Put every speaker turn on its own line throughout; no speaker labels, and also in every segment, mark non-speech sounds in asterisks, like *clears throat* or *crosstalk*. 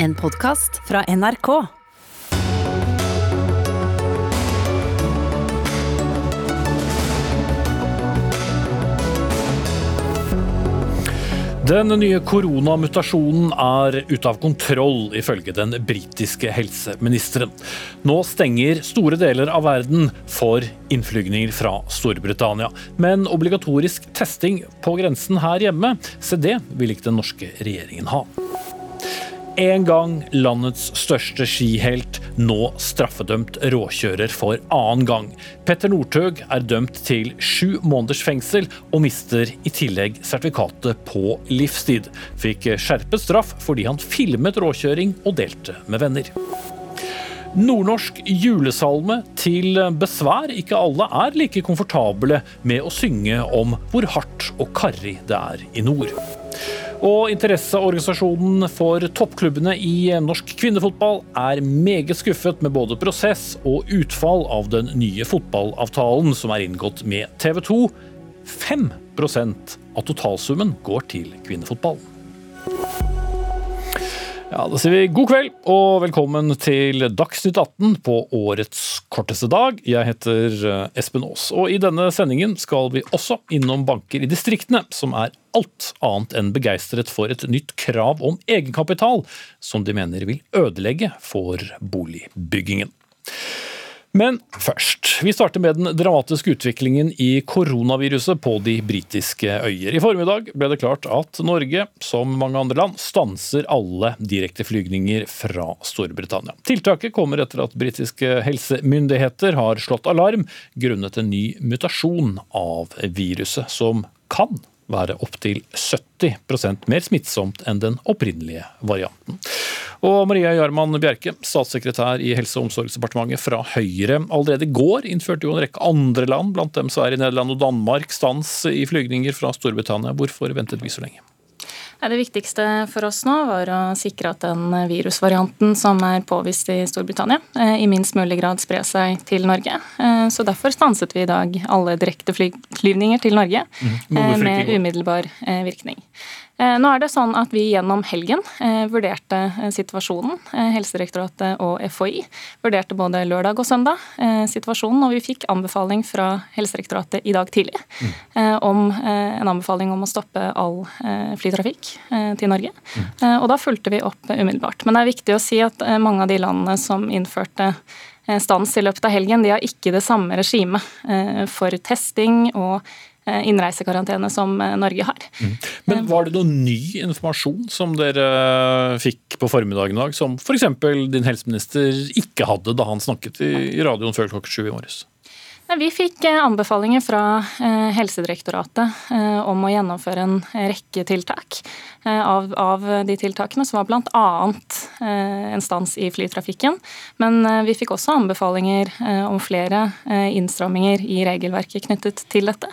En podkast fra NRK.
Den nye koronamutasjonen er ute av kontroll, ifølge den britiske helseministeren. Nå stenger store deler av verden for innflygninger fra Storbritannia. Men obligatorisk testing på grensen her hjemme, se det vil ikke den norske regjeringen ha en gang landets største skihelt, nå straffedømt råkjører for annen gang. Petter Northug er dømt til sju måneders fengsel og mister i tillegg sertifikatet på livstid. Fikk skjerpet straff fordi han filmet råkjøring og delte med venner. Nordnorsk julesalme til besvær. Ikke alle er like komfortable med å synge om hvor hardt og karrig det er i nord. Og interesseorganisasjonen for toppklubbene i norsk kvinnefotball er meget skuffet med både prosess og utfall av den nye fotballavtalen som er inngått med TV 2. 5% av totalsummen går til kvinnefotball. Ja, Da sier vi god kveld og velkommen til Dagsnytt 18 på årets korteste dag. Jeg heter eh, Espen Aas, og i denne sendingen skal vi også innom banker i distriktene, som er alt annet enn begeistret for et nytt krav om egenkapital, som de mener vil ødelegge for boligbyggingen. Men først. Vi starter med den dramatiske utviklingen i koronaviruset på de britiske øyer. I formiddag ble det klart at Norge, som mange andre land, stanser alle direkteflygninger fra Storbritannia. Tiltaket kommer etter at britiske helsemyndigheter har slått alarm grunnet en ny mutasjon av viruset, som kan være opptil 70% mer smittsomt enn den opprinnelige varianten. Og Maria Jarman Bjerke, statssekretær i Helse- og omsorgsdepartementet fra Høyre. Allerede i går innførte jo en rekke andre land, blant dem Sverige, Nederland og Danmark, stans i flygninger fra Storbritannia. Hvorfor ventet vi så lenge?
Det viktigste for oss nå var å sikre at den virusvarianten som er påvist i Storbritannia, eh, i minst mulig grad sprer seg til Norge. Eh, så Derfor stanset vi i dag alle direkte flyvninger til Norge mm. med umiddelbar virkning. Eh, nå er det sånn at Vi gjennom helgen eh, vurderte eh, situasjonen. Helsedirektoratet og FHI vurderte både lørdag og søndag situasjonen, og vi fikk anbefaling fra Helsedirektoratet i dag tidlig mm. om en anbefaling om å stoppe all flytrafikk til Norge. Mm. Og Da fulgte vi opp umiddelbart. Men det er viktig å si at mange av de landene som innførte stans i løpet av helgen, de har ikke det samme regimet for testing og innreisekarantene som eh, Norge har. Mm.
Men Var det noe ny informasjon som dere eh, fikk på formiddagen i dag, som f.eks. din helseminister ikke hadde da han snakket i radioen før klokka sju i morges?
Vi fikk anbefalinger fra Helsedirektoratet om å gjennomføre en rekke tiltak. Av, av de tiltakene som var bl.a. en stans i flytrafikken. Men vi fikk også anbefalinger om flere innstramminger i regelverket knyttet til dette.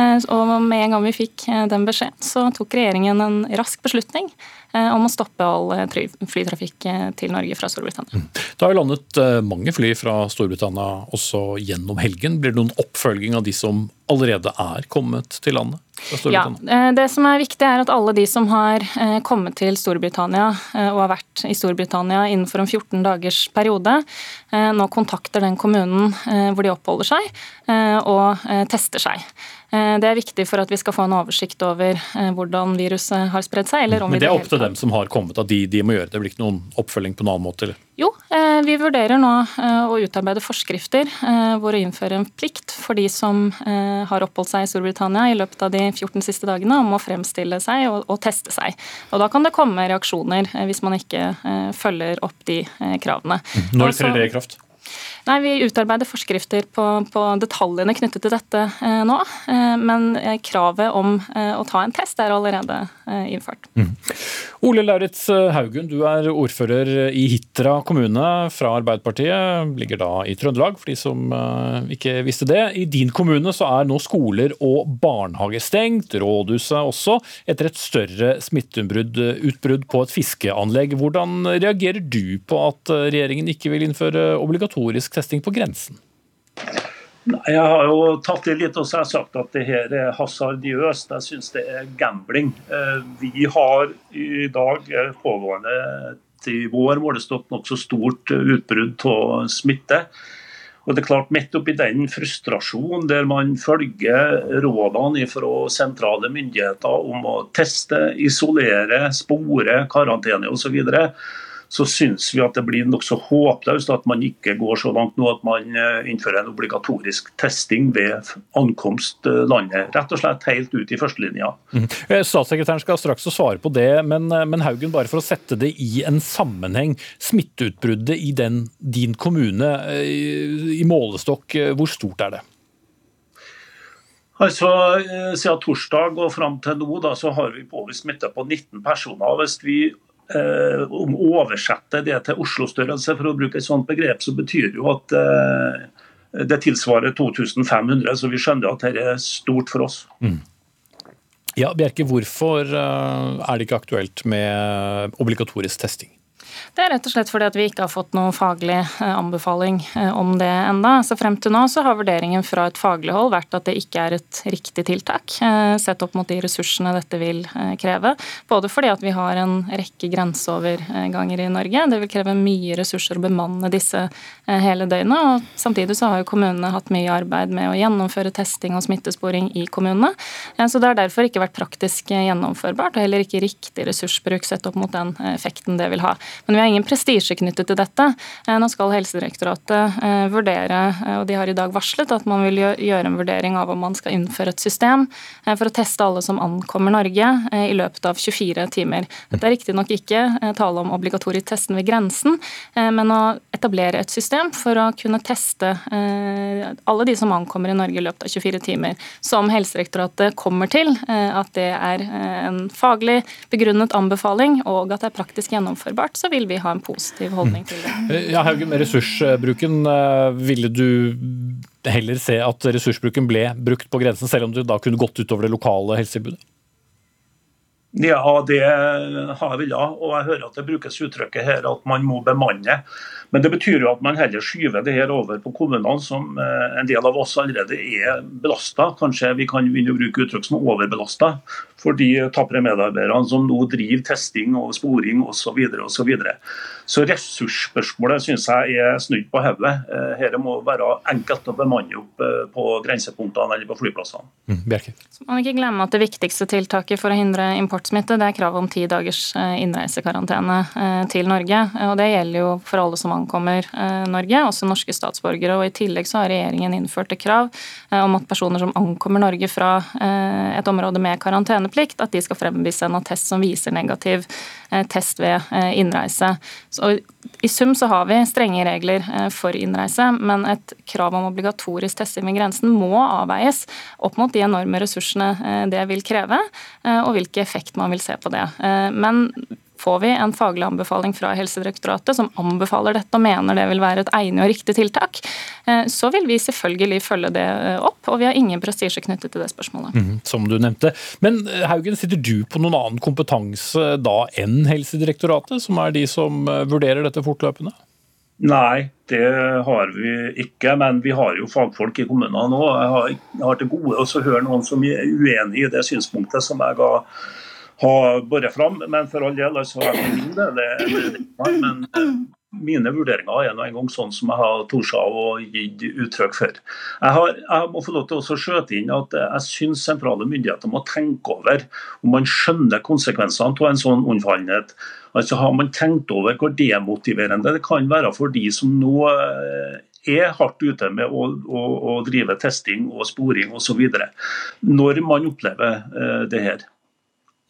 Eh, og med en gang vi fikk eh, den beskjeden, så tok regjeringen en rask beslutning eh, om å stoppe all flytrafikk til Norge fra Storbritannia.
Mm. Det har jo landet mange fly fra Storbritannia også gjennom helgen. Blir det noen oppfølging av de som allerede er kommet til landet?
Ja, Det som er viktig er at alle de som har kommet til Storbritannia og har vært i Storbritannia innenfor en 14 dagers periode, nå kontakter den kommunen hvor de oppholder seg og tester seg. Eh, det er viktig for at vi skal få en oversikt over eh, hvordan viruset har spredd seg.
Men det er opp til dem som har kommet, at de, de, må gjøre det? Det blir ikke noen oppfølging på en annen måte? Eller?
Jo, eh, vi vurderer nå å utarbeide forskrifter hvor å innføre en plikt for de som har oppholdt seg i Storbritannia i løpet av de 14 siste dagene, om å fremstille seg og, og teste seg. Og Da kan det komme reaksjoner hvis man ikke følger opp de kravene.
Når trer det i kraft?
Nei, Vi utarbeider forskrifter på, på detaljene knyttet til dette eh, nå. Eh, men eh, kravet om eh, å ta en test er allerede eh, innført. Mm.
Ole Lauritz Haugen, du er ordfører i Hitra kommune fra Arbeiderpartiet. Ligger da i Trøndelag, for de som eh, ikke visste det. I din kommune så er nå skoler og barnehager stengt, rådhuset også, etter et større smitteutbrudd på et fiskeanlegg. Hvordan reagerer du på at regjeringen ikke vil innføre obligatorisk obligatorisk testing på grensen?
Nei, Jeg har jo tatt det litt og sagt at det her er hasardiøst. Jeg syns det er gambling. Eh, vi har i dag pågående i vår målestokk nokså stort utbrudd av smitte. Og det er klart, Midt oppi den frustrasjonen der man følger rådene fra sentrale myndigheter om å teste, isolere, spore, karantene osv., så, videre, så syns vi at det blir nokså håpløst at man ikke går så langt nå at man eh, innfører en obligatorisk testing ved ankomst eh, landet. Rett og slett helt ut i førstelinja.
Mm. Statssekretæren skal straks svare på det, men, men, Haugen, bare for å sette det i en sammenheng. Smitteutbruddet i den, din kommune i målestokk, hvor stort er det?
Altså, Siden torsdag og fram til nå da, så har vi påvist smitte på 19 personer. Hvis vi eh, om oversette det til Oslo-størrelse, for å bruke et sånt begrep, så betyr jo at eh, det tilsvarer 2500. Så vi skjønner at dette er stort for oss. Mm.
Ja, Bjerke, hvorfor eh, er det ikke aktuelt med obligatorisk testing?
Det er rett og slett fordi at vi ikke har fått noen faglig eh, anbefaling eh, om det enda. Så Frem til nå så har vurderingen fra et faglig hold vært at det ikke er et riktig tiltak, eh, sett opp mot de ressursene dette vil kreve. Både fordi at vi har en rekke grenseoverganger i Norge. Det vil kreve mye ressurser å bemanne disse hele døgnet. og Samtidig så har jo kommunene hatt mye arbeid med å gjennomføre testing og smittesporing i kommunene. Så det har derfor ikke vært praktisk gjennomførbart, og heller ikke riktig ressursbruk sett opp mot den effekten det vil ha. Men vi har ingen prestisje knyttet til dette. Eh, nå skal Helsedirektoratet eh, vurdere, eh, og de har i dag varslet at man vil gjøre en vurdering av om man skal innføre et system for å teste alle som ankommer Norge i løpet av 24 timer. Dette er riktignok ikke tale om obligatorisk testen ved grensen, men å etablere et system for å kunne teste alle de som ankommer i Norge i løpet av 24 timer. Som Helsedirektoratet kommer til at det er en faglig begrunnet anbefaling, og at det er praktisk gjennomførbart, så vil vi ha en positiv holdning til det.
Eh, ja, Haugen, med ressursbruken, eh, ville du heller se at ressursbruken ble brukt på grensen, selv om det da kunne gått utover det lokale helsetilbudet?
Ja, det har jeg villet. Og jeg hører at det brukes uttrykket her at man må bemanne. Men det betyr jo at man heller skyver det her over på kommunene, som eh, en del av oss allerede er belasta. Kanskje vi kan begynne å bruke uttrykk som overbelasta for de tapre medarbeiderne som nå driver testing og sporing osv. Så, videre, og så, så ressursspørsmålet syns jeg er snudd på hodet. Dette eh, må være enkelt å bemanne opp eh, på grensepunktene eller på flyplassene.
Mm,
så man ikke glemme at Det viktigste tiltaket for å hindre importsmitte det er krav om ti dagers innreisekarantene til Norge. og Det gjelder jo for alle som ankommer eh, Norge, også norske statsborgere. og I tillegg så har regjeringen innført et krav eh, om at personer som ankommer Norge fra eh, et område med karanteneplikt, at de skal fremvise en attest som viser negativ test ved innreise. Så I sum så har vi strenge regler for innreise, men et krav om obligatorisk testing ved grensen må avveies opp mot de enorme ressursene det vil kreve, og hvilken effekt man vil se på det. Men Får vi en faglig anbefaling fra Helsedirektoratet som anbefaler dette og mener det vil være et egnet og riktig tiltak, eh, så vil vi selvfølgelig følge det eh, opp. Og vi har ingen prestisje knyttet til det spørsmålet.
Mm, som du nevnte. Men eh, Haugen, sitter du på noen annen kompetanse da enn Helsedirektoratet, som er de som vurderer dette fortløpende?
Nei, det har vi ikke. Men vi har jo fagfolk i kommunene nå. Jeg har, jeg har til gode å høre noen som er uenig i det synspunktet som jeg ga ha båret fram. Men for all del, altså, men mine vurderinger er nå engang sånn som jeg har tort å gitt uttrykk for. Jeg, har, jeg, må få lov til å skjøte inn at jeg syns sentrale myndigheter må tenke over om man skjønner konsekvensene av en sånn unnfallenhet. Altså Har man tenkt over hvor demotiverende det kan være for de som nå eh, er hardt ute med å, å, å drive testing og sporing osv. Når man opplever eh, det her.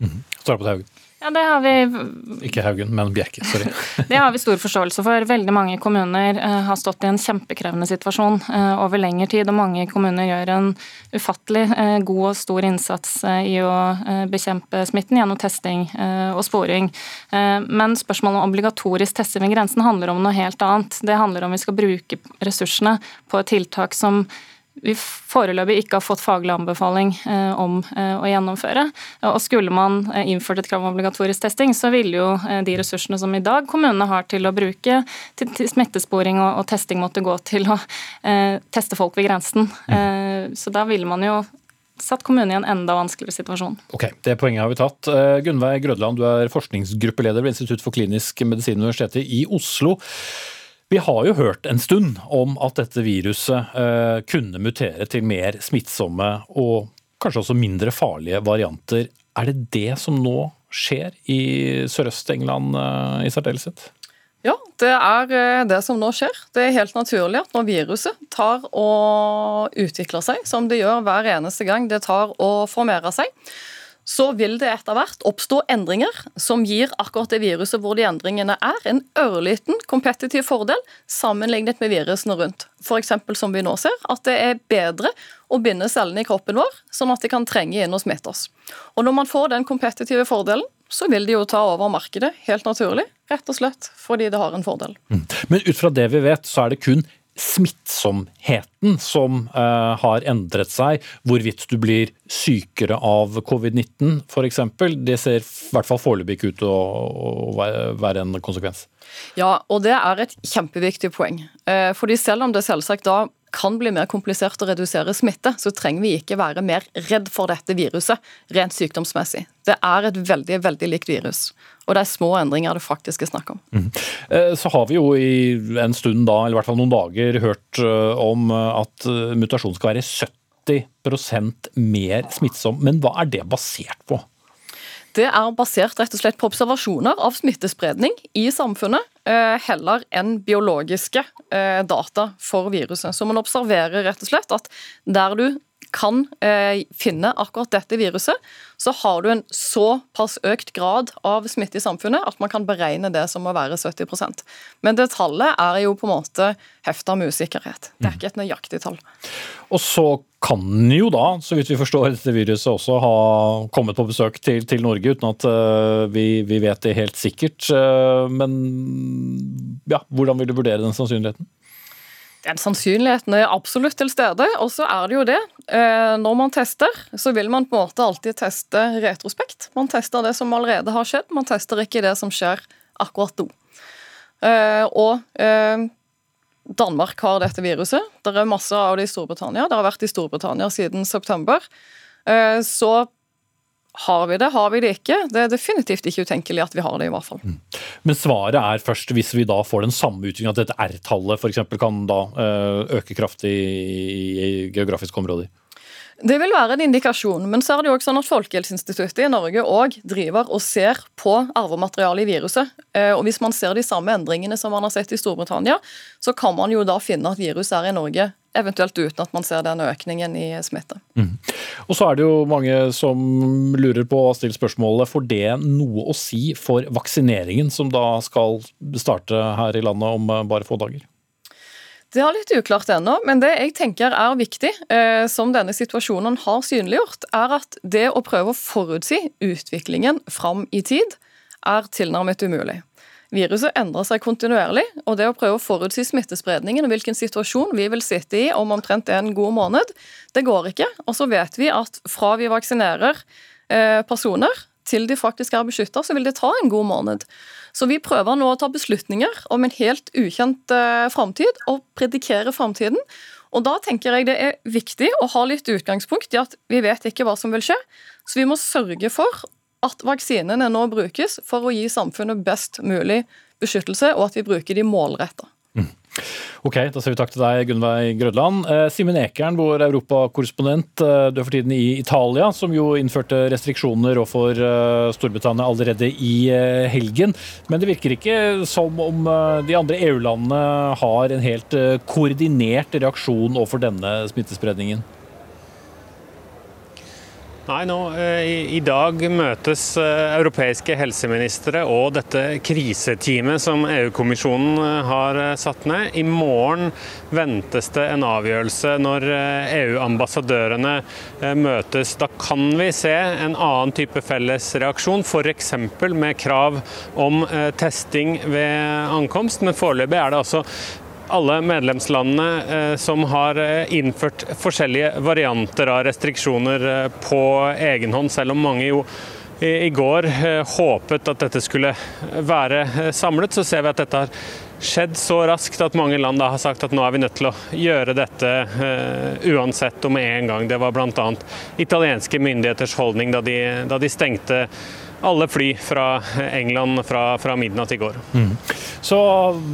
Mm. Svar på det, Haugen.
Ja, det har vi
Ikke Haugen, men Bjerke. Sorry. *laughs*
det har vi stor forståelse for. Veldig mange kommuner uh, har stått i en kjempekrevende situasjon uh, over lengre tid, og mange kommuner gjør en ufattelig uh, god og stor innsats i å bekjempe smitten gjennom testing og sporing. Men spørsmålet om obligatorisk testing ved grensen handler om noe helt annet. Det handler om vi skal bruke ressursene på et tiltak som vi foreløpig ikke har fått faglig anbefaling eh, om eh, å gjennomføre. Og Skulle man eh, innført et krav om obligatorisk testing, så ville jo de ressursene som i dag kommunene har til å bruke til, smittesporing og, testing, måtte gå til å teste folk ved grensen. Så da ville man jo satt kommunen i en enda vanskeligere situasjon.
Ok, Det poenget har vi tatt. Gunnveig Grødland, du er forskningsgruppeleder ved Institutt for klinisk medisin Universitetet i Oslo. Vi har jo hørt en stund om at dette viruset uh, kunne mutere til mer smittsomme og kanskje også mindre farlige varianter. Er det det som nå skjer i Sørøst-England uh, i særdeleshet?
Ja, det er eh, det som nå skjer. Det er helt naturlig at når viruset tar og utvikler seg, som det gjør hver eneste gang det tar og formerer seg, så vil det etter hvert oppstå endringer som gir akkurat det viruset hvor de endringene er, en ørliten kompetitiv fordel sammenlignet med virusene rundt. F.eks. som vi nå ser, at det er bedre å binde cellene i kroppen vår, sånn at de kan trenge inn og smitte oss. Og Når man får den kompetitive fordelen, så vil de jo ta over markedet, helt naturlig. Rett og slett fordi det har en fordel.
Mm. Men ut fra det vi vet, så er det kun smittsomheten som uh, har endret seg. Hvorvidt du blir sykere av covid-19 f.eks. Det ser i hvert fall foreløpig ikke ut til å, være en konsekvens.
Ja, og det er et kjempeviktig poeng. Uh, fordi selv om det selvsagt da kan bli mer komplisert å redusere smitte, så trenger vi ikke være mer redd for dette viruset rent sykdomsmessig. Det er et veldig veldig likt virus, og det er små endringer det faktisk er snakk om. Mm.
Så har vi jo i en stund da, eller i hvert fall noen dager, hørt eh, om at mutasjonen skal være 70% mer smittsom. Men hva er det basert på?
Det er basert rett og slett på observasjoner av smittespredning i samfunnet, eh, heller enn biologiske eh, data for viruset. Så man observerer rett og slett at der du kan eh, finne akkurat dette viruset, så har du en såpass økt grad av smitte i samfunnet at man kan beregne det som å være 70% Men det tallet er jo på en måte hefta med usikkerhet. Det er ikke et nøyaktig tall.
Og så kan jo da, så vidt vi forstår, dette viruset også ha kommet på besøk til, til Norge, uten at uh, vi, vi, vet det helt sikkert. Uh, men ja, hvordan vil du vurdere den sannsynligheten?
Den sannsynligheten er absolutt til stede. Og så er det jo det. Eh, når man tester, så vil man på en måte alltid teste retrospekt. Man tester det som allerede har skjedd, man tester ikke det som skjer akkurat nå. Og Danmark har dette viruset. Det er masse av det i Storbritannia. Det har vært i Storbritannia siden september. Så har vi det, har vi det ikke? Det er definitivt ikke utenkelig at vi har det, i hvert fall. Mm.
Men svaret er først hvis vi da får den samme utviklingen, at dette R-tallet f.eks. kan da eh, øke kraftig i geografiske områder?
Det vil være en indikasjon, men så er det jo også sånn at Folkehelseinstituttet i Norge òg driver og ser på arvematerialet i viruset. Eh, og Hvis man ser de samme endringene som man har sett i Storbritannia, så kan man jo da finne at viruset er i Norge, eventuelt uten at man ser den økningen i smitte. Mm.
Og så er det jo mange som lurer på å stille spørsmålet får det noe å si for vaksineringen som da skal starte her i landet om bare få dager?
Det er litt uklart ennå, men det jeg tenker er viktig, eh, som denne situasjonen har synliggjort, er at det å prøve å forutsi utviklingen fram i tid, er tilnærmet umulig. Viruset endrer seg kontinuerlig, og det å prøve å forutsi smittespredningen og hvilken situasjon vi vil sitte i om omtrent en god måned, det går ikke. Og så vet vi at fra vi vaksinerer eh, personer til de faktisk er beskytta, så vil det ta en god måned. Så vi prøver nå å ta beslutninger om en helt ukjent eh, framtid og predikere framtiden. Og da tenker jeg det er viktig å ha litt utgangspunkt i at vi vet ikke hva som vil skje. Så vi må sørge for at vaksinene nå brukes for å gi samfunnet best mulig beskyttelse, og at vi bruker de målretta.
Ok, da sier vi takk til deg, Gunnveig Grødland. Eh, Simen Ekern, vår europakorrespondent. Eh, du er for tiden i Italia, som jo innførte restriksjoner overfor eh, Storbritannia allerede i helgen. Men det virker ikke som om de andre EU-landene har en helt koordinert reaksjon overfor denne smittespredningen?
Nei, nå, eh, i, dag møtes eh, europeiske helseministre og dette kriseteamet som EU-kommisjonen eh, har satt ned. I morgen ventes det en avgjørelse når EU-ambassadørene møtes. Da kan vi se en annen type felles reaksjon, f.eks. med krav om testing ved ankomst. Men foreløpig er det altså alle medlemslandene eh, som har eh, innført forskjellige varianter av restriksjoner eh, på egen hånd, selv om mange jo i går håpet at dette skulle være samlet, så ser vi at dette har skjedd så raskt at mange land har sagt at nå er vi nødt til å gjøre dette uansett og med en gang. Det var bl.a. italienske myndigheters holdning da de, da de, stengte alle fly fra England fra, fra midnatt i går. Mm.
Så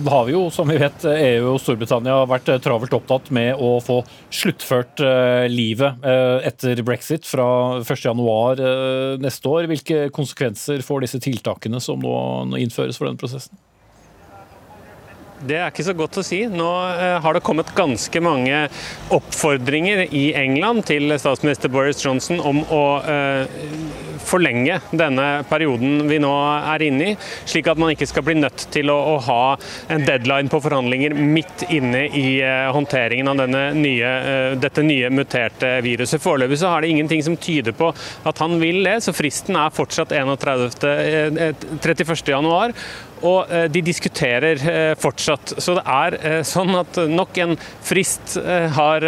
har vi jo, som vi vet, EU og Storbritannia vært travelt opptatt med å få sluttført uh, livet uh, etter brexit fra 1.1 neste år. Hvilke konsekvenser får disse tiltakene som nå innføres for denne prosessen?
Det er ikke så godt å si. Nå eh, har det kommet ganske mange oppfordringer i England til statsminister Boris Johnson om å eh, forlenge denne perioden vi nå er inne i, slik at man ikke skal bli nødt til å, å ha en deadline på forhandlinger midt inne i eh, håndteringen av nye, dette nye muterte viruset. Foreløpig så har det ingenting som tyder på at han vil det, så fristen er fortsatt 31. 31. januar. Og eh, de diskuterer eh, fortsatt. Så det er eh, sånn at nok en frist har,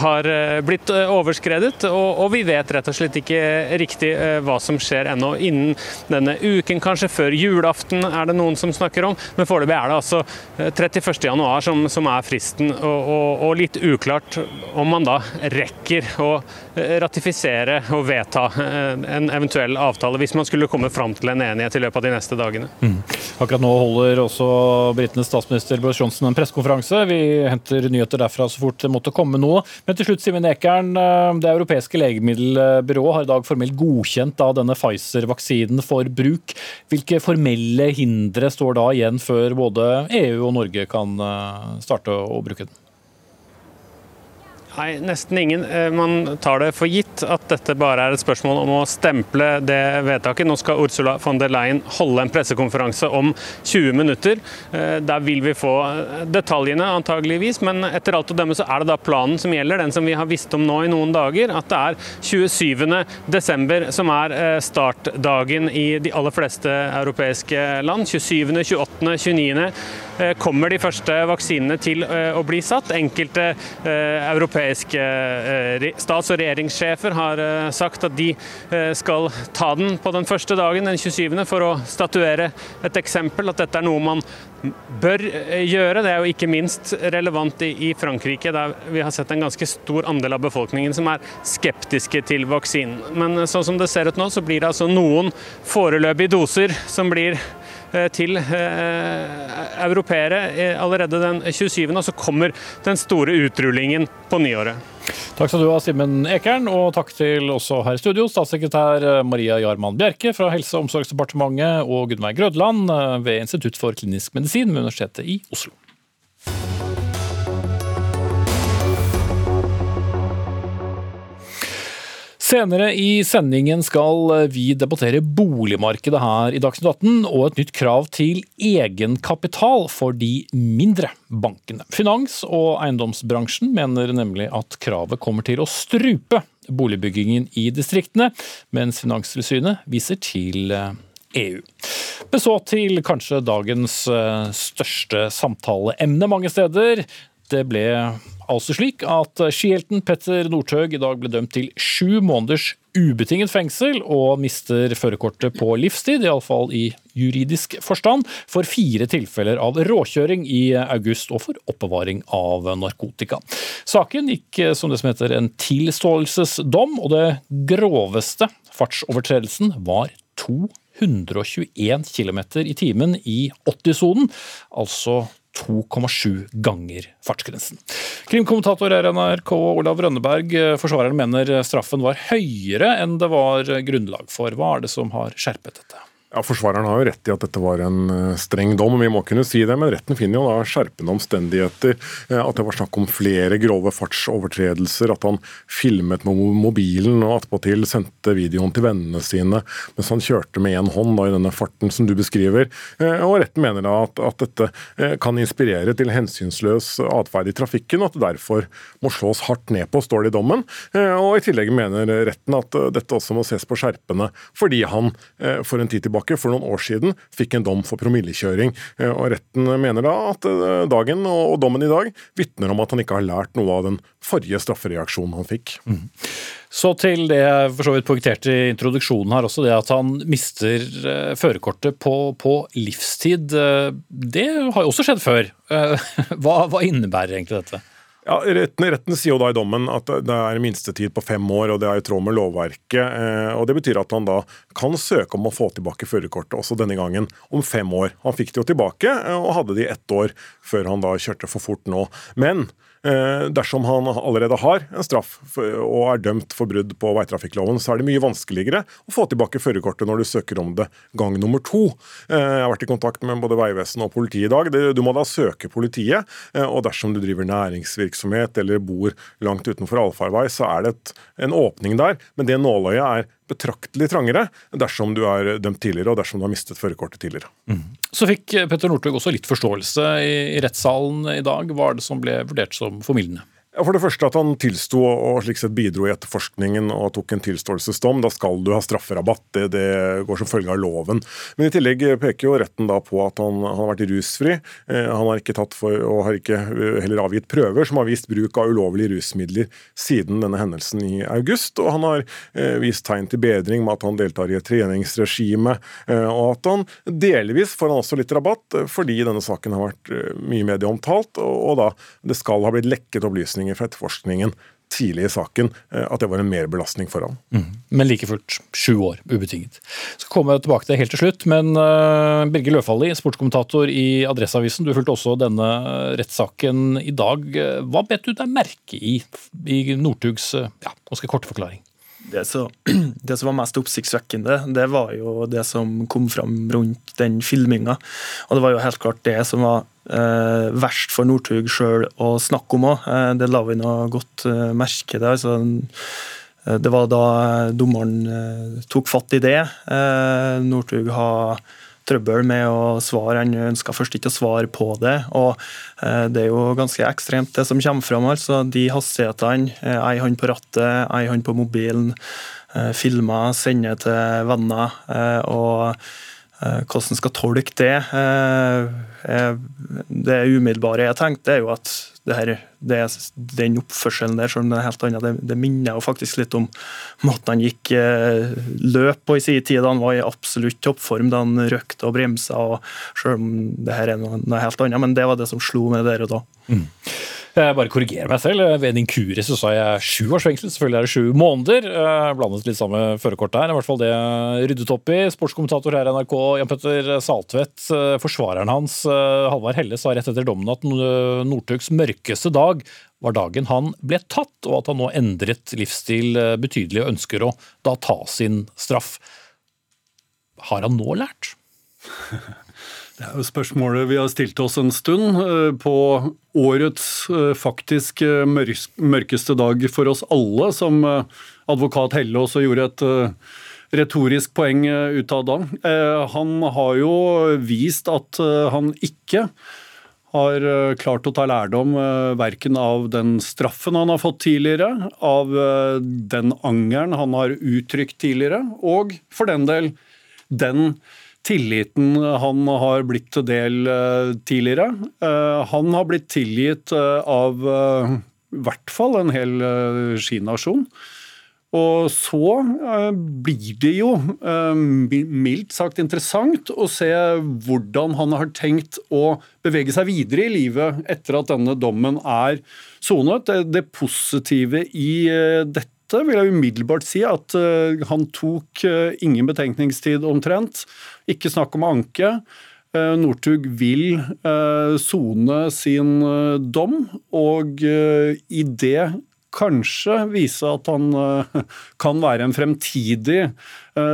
har blitt overskredet, og, vi vet rett og slett ikke riktig hva som skjer ennå. Innen denne uken, kanskje før julaften, er det noen som snakker om. Men foreløpig er det altså 31.1 som, som er fristen, og, og, og litt uklart om man da rekker å ratifisere og vedta en eventuell avtale, hvis man skulle komme fram til en enighet i løpet av de neste dagene. Mm.
Akkurat nå holder også britenes statsminister Boris Johnson en pressekonferanse. Vi henter nyheter derfra så fort det måtte komme noe. Men til slutt, Simen Ekern. Eh, det europeiske legemiddelbyrået har i dag formelt godkjent da denne Pfizer-vaksinen for bruk. Hvilke formelle hindre står da igjen før både EU og Norge kan eh, starte å bruke den?
Nei, nesten ingen. Eh, man tar det for gitt at dette bare er et spørsmål om å stemple det vedtaket. Nå skal Ursula von der Leyen holde en pressekonferanse om 20 minutter. Eh, der vil vi få eh, detaljene, antageligvis, men etter alt å dømme så er det da planen som gjelder, den som vi har visst om nå i noen dager. At det er 27.12. som er startdagen i de aller fleste europeiske land. 27., 28., 29. kommer de første vaksinene til å bli satt. Enkelte europeiske europeiske eh, stats- og regjeringssjefer har eh, sagt at de eh, skal ta den på den første dagen, den 27., for å statuere et eksempel. At dette er noe man bør gjøre. Det er jo ikke minst relevant i Frankrike, der vi har sett en ganske stor andel av befolkningen som er skeptiske til vaksinen. Men sånn som det ser ut nå, så blir det altså noen foreløpige doser som blir Eh, til eh, europeere eh, allerede den 27., og så kommer den store utrullingen på nyåret.
Takk skal du ha, Simen Ekern, og takk til også her i studio, statssekretær Maria Jarman Bjerke fra Helse- og omsorgsdepartementet og Gunnveig Grødland ved Institutt for klinisk medisin ved Universitetet i Oslo. Senere i sendingen skal vi debattere boligmarkedet her i Dagsnytt 18 og et nytt krav til egenkapital for de mindre bankene. Finans- og eiendomsbransjen mener nemlig at kravet kommer til å strupe boligbyggingen i distriktene, mens Finanstilsynet viser til EU. Men så til kanskje dagens eh, største samtaleemne mange steder. Det ble altså slik at skihelten Petter Northug i dag ble dømt til sju måneders ubetinget fengsel og mister førerkortet på livstid, iallfall i juridisk forstand, for fire tilfeller av råkjøring i august og for oppbevaring av narkotika. Saken gikk som det som heter en tilståelsesdom, og det groveste fartsovertredelsen var 221 km i timen i 80-sonen, altså 2,7 ganger fartsgrensen. Krimkommentator i NRK Olav Rønneberg, forsvareren mener straffen var høyere enn det var grunnlag for. Hva er det som har skjerpet dette?
Ja, Forsvareren har jo rett i at dette var en eh, streng dom, vi må kunne si det. Men retten finner jo da skjerpende omstendigheter. Eh, at det var snakk om flere grove fartsovertredelser. At han filmet med mobilen og attpåtil sendte videoen til vennene sine mens han kjørte med én hånd da, i denne farten som du beskriver. Eh, og retten mener da at, at dette kan inspirere til hensynsløs atferd i trafikken, og at det derfor må slås hardt ned på, står det i dommen. Og i tillegg mener retten at dette også må ses på skjerpende fordi han for en tid tilbake tilbake for noen år siden fikk en dom for promillekjøring. Og Retten mener da at dagen og dommen i dag vitner om at han ikke har lært noe av den forrige straffereaksjonen han fikk. Mm.
Så til det jeg for så vidt poengterte i introduksjonen her også, det at han mister uh, førerkortet på, på, livstid. Det har jo også skjedd før. *laughs* Hva, hva, innebærer egentlig dette?
Ja, retten, retten, sier jo da i dommen at det er minstetid på fem år, og det er i tråd med lovverket. og Det betyr at han da kan søke om å få tilbake førerkortet også denne gangen om fem år. Han fikk det jo tilbake, og hadde det i ett år før han da kjørte for fort nå. Men Eh, dersom han allerede har en straff og er dømt for brudd på veitrafikkloven, så er det mye vanskeligere å få tilbake førerkortet når du søker om det gang nummer to. Eh, jeg har vært i kontakt med både Vegvesenet og politiet i dag. Du må da søke politiet, eh, og dersom du driver næringsvirksomhet eller bor langt utenfor allfarvei, så er det en åpning der. Men det nåløyet er betraktelig trangere dersom du er dømt tidligere og dersom du har mistet førerkortet tidligere. Mm.
Så fikk Petter Northug også litt forståelse i, i rettssalen i dag. Hva er det som ble vurdert som formildende?
For det første at han tilsto og slik sett bidro i etterforskningen og tok en tilståelsesdom. Da skal du ha strafferabatt. Det, det, går som følge av loven. Men i tillegg peker jo retten da på at han, han har vært rusfri. Eh, han har ikke tatt for, og har ikke eh, heller avgitt prøver som har vist bruk av ulovlige rusmidler siden denne hendelsen i august. Og han har eh, vist tegn til bedring med at han deltar i et treningsregime. Og at han delvis får han også litt rabatt fordi denne saken har vært mye medieomtalt, og da det skal ha blitt lekket opplysninger opplysninger fra etterforskningen tidlig i saken eh, at det var en merbelastning for ham. Mm.
Men like fullt sju år, ubetinget. Skal komme tilbake til det helt til slutt, men uh, Birger Løfaldli, sportskommentator i Adresseavisen, du fulgte også denne rettssaken i dag. Hva bet du deg merke i i Northugs ja, ganske korte forklaring?
Det, så, *clears throat* det, som var mest oppsiktsvekkende, det var jo det som kom fram rundt den filminga. Og det var jo helt klart det som var eh, verst for Northug sjøl å snakke om òg. Eh, det la vi nå godt eh, merke til. Altså, eh, det var da dommeren eh, tok fatt i det. Eh, Northug har trøbbel med å svare. Han ønska først ikke å svare på det. og Det er jo ganske ekstremt, det som kommer fram. altså. De hastighetene, ei hånd på rattet, ei hånd på mobilen, filmer, sender til venner. og Eh, hvordan skal tolke det? Eh, det umiddelbare jeg tenkte, er jo at det her, det, den oppførselen der, selv det er helt annet, det, det, minner jo faktisk litt om måten han gikk eh, løp på i sin tid. Han var i absolutt toppform da han røkte og bremsa, og selv om det her er noe, noe helt annet. Men det var det som slo meg der og da. Mm.
Jeg bare korrigerer meg selv. Ved en inkurie så sa jeg sju års fengsel. Selvfølgelig er det sju måneder. Jeg blandet litt sammen med førerkortet her. I hvert fall det ryddet opp i. Sportskommentator her i NRK, Jan Petter Saltvedt. Forsvareren hans, Halvard Helle, sa rett etter dommen at Northugs mørkeste dag var dagen han ble tatt, og at han nå endret livsstil betydelig og ønsker å da ta sin straff. Har han nå lært? *laughs*
Det er jo spørsmålet vi har stilt oss en stund. Eh, på årets eh, faktisk eh, mørkeste dag for oss alle, som advokat Helle også gjorde et retorisk poeng ut av da. Han har jo vist at han ikke har klart å ta lærdom verken av den straffen han har fått tidligere, av den angeren han har uttrykt tidligere, og for den del den tilliten han har blitt til del eh, tidligere. Eh, han har blitt tilgitt eh, av i hvert fall en hel skinasjon. Og så blir det jo mildt sagt interessant å se hvordan han har tenkt å bevege seg videre i livet etter at denne dommen er sonet. Det, positive i dette vil jeg umiddelbart si at han tok ingen betenkningstid omtrent. Ikke snakk om anke. Eh, Northug vil eh, sone sin eh, dom, og i det kanskje vise at han kan være en fremtidig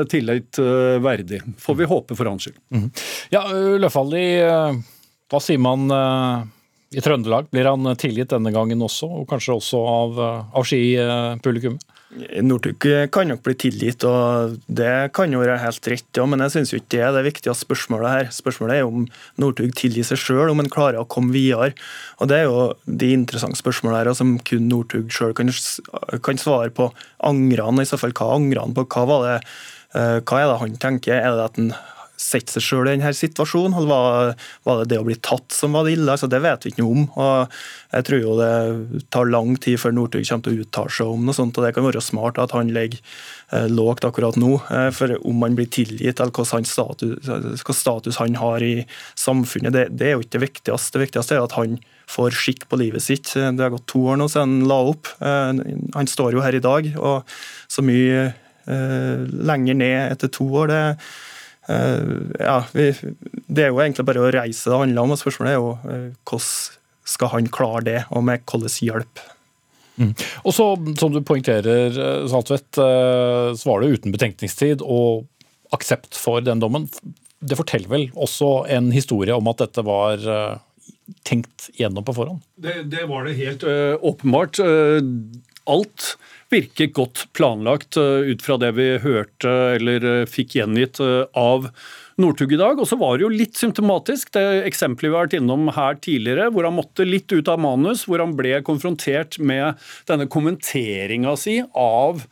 tillit verdig. Får vi håpe for hans skyld. Mm.
Ja, Løfaldli, hva sier man i Trøndelag? Blir han tilgitt denne gangen også, og kanskje også av, av skipublikummet?
Northug kan nok bli tilgitt, og det kan jo være helt rett, ja, men jeg syns ikke det er det viktige spørsmålet her. Spørsmålet er om Northug tilgir seg sjøl, om han klarer å komme videre. Og Det er jo de interessante spørsmålene her, som kun Northug sjøl kan, kan, svare på. Angrer han, i så fall hva angrer han på? Hva det hva er det han tenker? Er det at han setter seg sjøl i denne situasjonen? Var, var, det det å bli tatt som var det ille? Altså, det vet vi ikke noe om. og Jeg tror jo det tar lang tid før Northug kommer til å uttale seg om noe sånt. og Det kan være smart at han ligger eh, lågt akkurat nå. Eh, for om han blir tilgitt, eller hva status, status, han har i samfunnet, det, det, er jo ikke det viktigste. Det viktigste er at han får skikk på livet sitt. Det har gått to år nå siden han la opp. Eh, han står jo her i dag, og så mye lenger ned etter to år. det ja, vi, det er jo egentlig bare å reise det handler om. og Spørsmålet er jo eh, hvordan skal han klare det, og med hvilken hjelp.
Mm. Og så, Som du poengterer, eh, Saltvedt, så var det uten betenkningstid og aksept for den dommen. Det forteller vel også en historie om at dette var tenkt gjennom på forhånd?
Det, det var det helt uh, åpenbart. Uh, alt virker godt planlagt eh, ut fra det vi hørte eller eh, fikk gjengitt eh, av Northug i dag. Og så var det jo litt symptomatisk, det eksempelet vi har vært innom her tidligere, hvor han måtte litt ut av manus, hvor han ble konfrontert med denne kommenteringa si av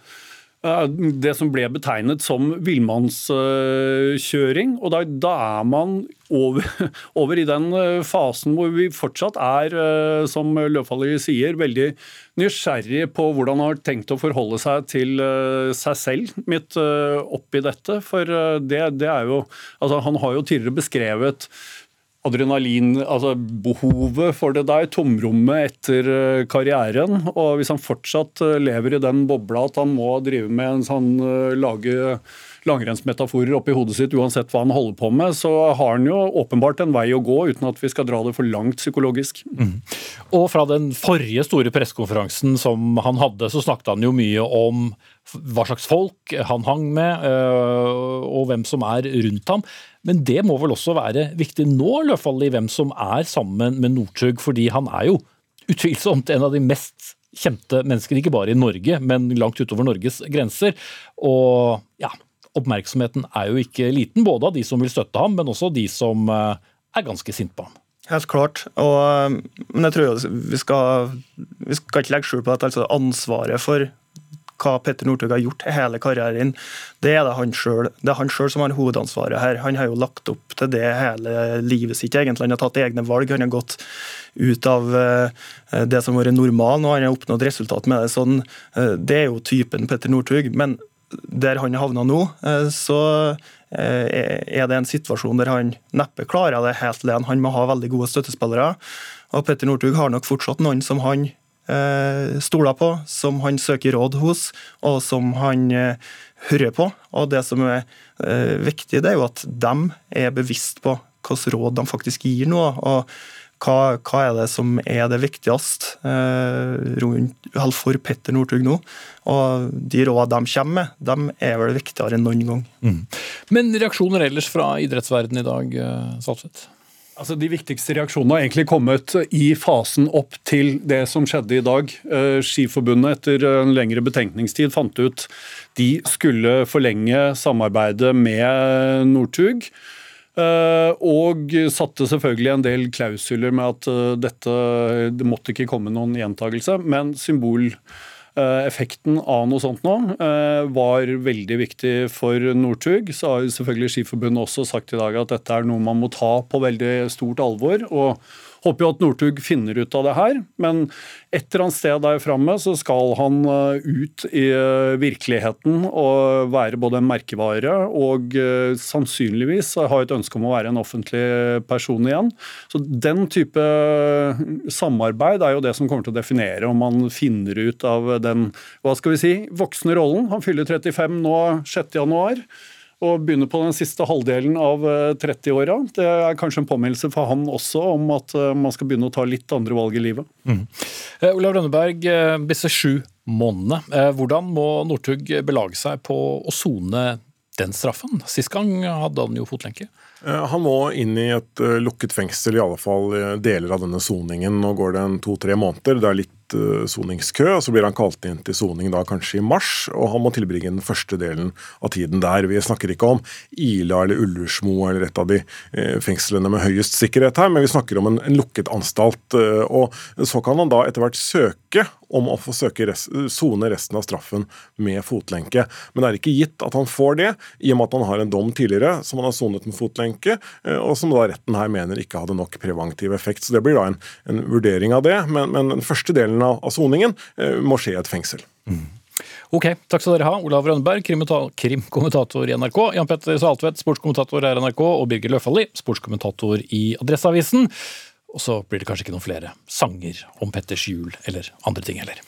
det som ble betegnet som villmannskjøring. Og da, da, er man over, *laughs* over, i den eh, fasen hvor vi fortsatt er, eh, som Løvfallet sier, veldig nysgjerrig på hvordan han har tenkt å forholde seg til eh, seg selv midt oppi dette. For det, det er jo Altså, han har jo tidligere beskrevet adrenalin, altså behovet for det der, tomrommet etter eh, karrieren. Og hvis han fortsatt eh, lever i den bobla at han må drive med en sånn eh, lage langrennsmetaforer oppi hodet sitt uansett hva han holder på med, så har han jo åpenbart en vei å gå, uten at vi skal dra det for langt psykologisk. Mm.
Og fra den forrige store pressekonferansen som han hadde, så snakket han jo mye om hva slags folk han hang med, og hvem som er rundt ham. Men det må vel også være viktig nå, i hvert fall i hvem som er sammen med Northug, fordi han er jo utvilsomt en av de mest kjente menneskene, ikke bare i Norge, men langt utover Norges grenser. Og ja, oppmerksomheten er jo ikke liten, både av de som vil støtte ham, men også de som eh, er ganske sinte på ham.
Helt klart. Og, eh, men jeg tror vi skal, vi skal ikke legge skjul på at altså ansvaret for hva Petter Northug har gjort hele karrieren, det er det han sjøl som har hovedansvaret her. Han har jo lagt opp til det hele livet sitt, egentlig. Han har tatt egne valg. Han har gått ut av eh, det som har vært normalen, og han har oppnådd resultat med det. Sånn, det er jo typen Petter Northug. Men der han havna nå, eh, så er det en situasjon der han neppe klarer det helt alene. Han må ha veldig gode støttespillere. Og Petter Northug har nok fortsatt noen som han Eh, stoler på, som han søker råd hos, og som han eh, hører på. Og Det som er eh, viktig, det er jo at de er bevisst på hvilke råd de faktisk gir nå. og hva, hva, er det som er det viktigste eh, for Petter Northug nå? Og De rådene de kommer med, de er vel viktigere enn noen gang. Mm.
Men reaksjoner ellers fra idrettsverdenen i dag, Salseth?
Altså, De viktigste reaksjonene har egentlig kommet i fasen opp til det som skjedde i dag. Eh, Skiforbundet etter en lengre betenkningstid fant ut de skulle forlenge samarbeidet med Northug. Eh, og satte selvfølgelig en del klausuler med at eh, dette det måtte ikke komme noen gjentagelse, men symbol Eh, av noe sånt nå var veldig viktig for Northug. Så har selvfølgelig Skiforbundet også sagt i dag at dette er noe man må ta på veldig stort alvor. og Håper jo at Northug finner ut av det her, men et eller annet sted der framme så skal han eh, ut i eh, virkeligheten og være både en merkevare og eh, sannsynligvis ha et ønske om å være en offentlig person igjen. Så Den type samarbeid er jo det som kommer til å definere om man finner ut av den hva skal vi si, voksne rollen. Han fyller 35 nå 6.1 og begynner på den siste halvdelen av 30-åra. Eh, det er kanskje en påminnelse for han også om at eh, man skal begynne å ta litt andre valg i livet. Mm.
Eh, Olav Rønneberg, disse sju månedene. Hvordan må Northug belage seg på å sone den straffen? Sist gang hadde han jo fotlenke.
Han må inn i et lukket fengsel, i alle fall deler av denne soningen. Nå går det en to-tre måneder. Det er litt soningskø. og Så blir han kalt inn til soning da kanskje i mars, og han må tilbringe den første delen av tiden der. Vi snakker ikke om Ila eller Ullersmo eller et av de eh, fengslene med høyest sikkerhet her, men vi snakker om en, en lukket anstalt. Eh, og Så kan han da etter hvert søke søke om å få sone rest, resten av straffen med fotlenke. Men det er ikke gitt at han får det, i og med at han har en dom tidligere som han har sonet med fotlenke, eh, og som da retten her mener ikke hadde nok preventiv effekt. Så Det blir da en, en vurdering av det, men, men, den første delen av soningen eh, må skje i et fengsel. Mm.
Ok, takk skal dere ha. Olav Rønneberg, krimkommentator i NRK. Jan Petter Saltvedt, sportskommentator i NRK. Og Birger Løfaldli, sportskommentator i Adresseavisen. Og så blir det kanskje ikke noen flere sanger om Petters jul eller andre ting heller.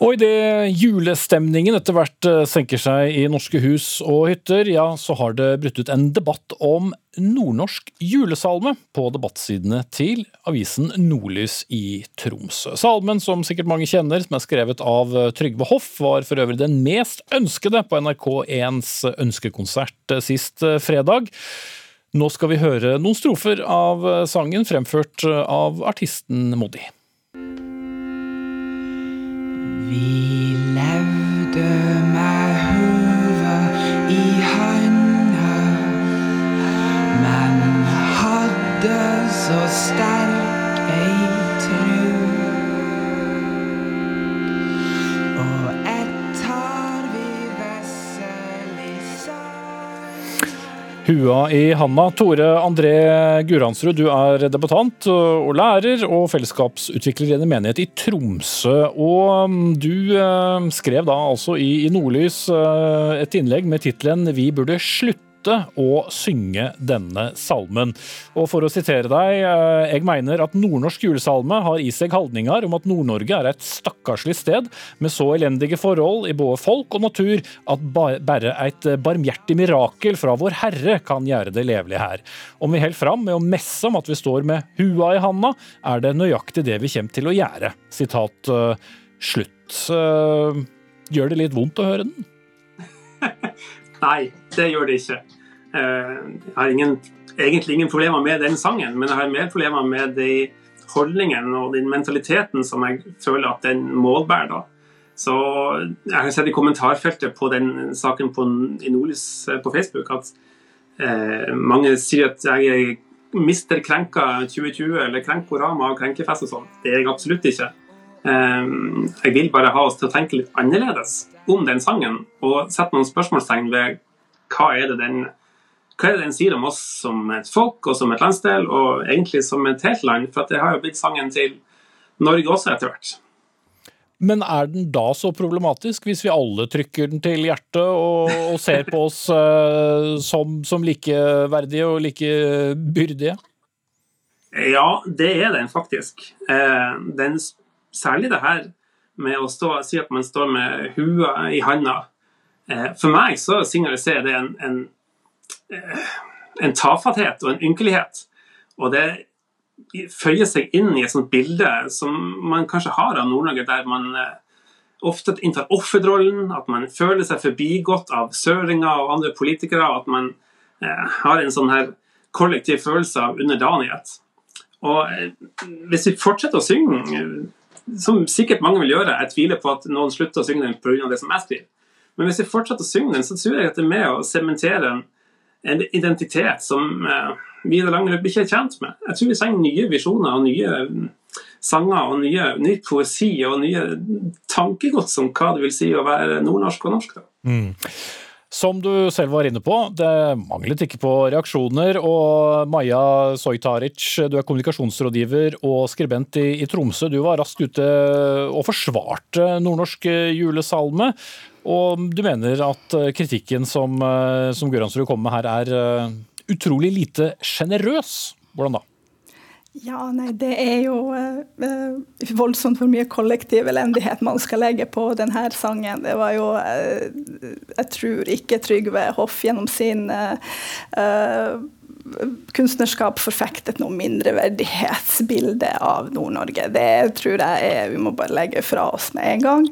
Og idet julestemningen etter hvert eh, senker seg i norske hus og hytter, ja, så har det brutt ut en debatt om nordnorsk julesalme på debattsidene til avisen Nordlys i Tromsø. Salmen, som sikkert mange kjenner, som er skrevet av eh, Trygve Hoff, var for øvrig den mest ønskede på NRK1s ønskekonsert eh, sist fredag. Nå skal vi høre noen strofer av sangen fremført av artisten Moddi.
Vi levde med huet i handa, men hadde så sterk
Hua i handa. Tore André Guransrud, du er debattant og lærer og fellesskapsutvikler i en menighet i Tromsø. Og um, du uh, skrev da altså i Nordlys uh, et innlegg med tittelen 'Vi burde slutte' slutte å synge denne salmen. Og for å sitere deg, eh, jeg mener at nordnorsk julesalme har i seg holdninger om at Nord-Norge er et stakkarslig sted med så elendige forhold i både folk og natur at bare et barmhjertig mirakel fra Vår Herre kan gjøre det levelig her. Om vi holder fram med å messe om at vi står med hua i handa, er det nøyaktig det vi kommer til å gjøre. Sitat uh, slutt. Uh, gjør det litt vondt å høre den? *laughs*
Nei, det gjør det ikke. Eh, jeg har ingen, egentlig ingen problemer med den sangen, men jeg har mer problemer med de holdningen og den mentaliteten som jeg føler at den målbærer. da. Så Jeg har sett i kommentarfeltet på den saken på, i Nordlys eh, på Facebook at eh, mange sier at jeg er mister krenka 2020 eller krenkorama og krenkefest og sånn. Det er jeg absolutt ikke. Eh, jeg vil bare ha oss til å tenke litt annerledes om den sangen og sette noen spørsmålstegn ved hva er det den er det den sier om oss som et folk og som et landsdel, og egentlig som et helt land? For det har jo blitt sangen til Norge også etter hvert.
Men er den da så problematisk, hvis vi alle trykker den til hjertet og, og ser på oss uh, som, som likeverdige og likebyrdige?
Ja, det er den faktisk. Eh, den, særlig det her med å stå, si at man står med hua i handa. Eh, for meg så signaliserer det en, en Eh, en tafatthet og en ynkelighet. Og det føyer seg inn i et sånt bilde som man kanskje har av Nord-Norge, der man eh, ofte inntar offerrollen, at man føler seg forbigått av søringer og andre politikere, og at man har en sånn her kollektiv følelse av underdanighet. Og hvis vi fortsetter å synge, som sikkert mange vil gjøre, jeg tviler på at noen slutter å synge den pga. det som jeg skriver, men hvis jeg fortsetter å synge den, så tror jeg at det er med å sementere en en identitet som eh, vi i det lange ikke er tjent med. Jeg tror vi trenger nye visjoner og nye mm, sanger og nye, ny poesi og nye tankegods om hva det vil si å være nordnorsk og norsk. Mm.
Som du selv var inne på, det manglet ikke på reaksjoner. Og Maja Sojtaric, du er kommunikasjonsrådgiver og skribent i, i Tromsø. Du var raskt ute og forsvarte nordnorsk julesalme. Og du mener at kritikken som, som Gøransrud kommer med her, er eh, utrolig lite sjenerøs. Hvordan da?
Ja, nei, det er jo eh, voldsomt hvor mye kollektiv elendighet man skal legge på denne sangen. Det var jo eh, Jeg tror ikke Trygve Hoff gjennom sin uh, kunstnerskap forfektet noe mindreverdighetsbilde av Nord-Norge. Det tror jeg er, vi må bare legge fra oss med en gang.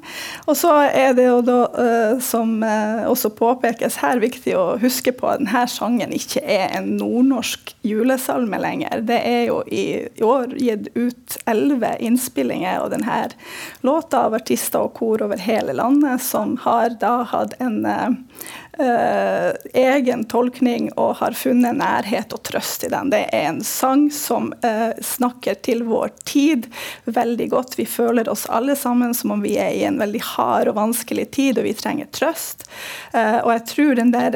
Og så er det jo da, uh, som uh, også påpekes her, viktig å huske på at denne sangen ikke er en nordnorsk julesalme lenger. Det er jo i, i år gitt ut elleve innspillinger av denne låta av artister og kor over hele landet, som har da hatt en Uh, egen tolkning og har funnet nærhet og trøst i den. Det er en sang som uh, snakker til vår tid veldig godt. Vi føler oss alle sammen som om vi er i en veldig hard og vanskelig tid, og vi trenger trøst. Uh, og jeg tror den der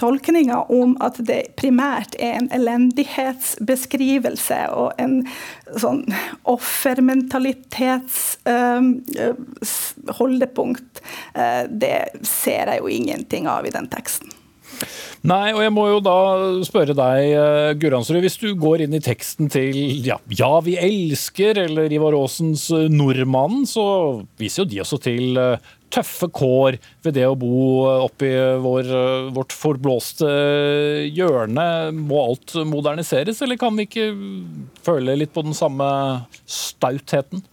tolkninga om at det primært er en elendighetsbeskrivelse og en sånn offermentalitets holdepunkt, det ser jeg jo ingenting ingenting av i den teksten.
Nei, og jeg må jo da spørre deg, eh, Guransrud, hvis du går inn i teksten til ja, ja, vi elsker, eller Ivar Aasens eh, Nordmannen, så viser jo de også til eh, tøffe kår ved det å bo oppi vår, vårt forblåste hjørne. Må alt moderniseres, eller kan vi ikke føle litt på den samme stautheten?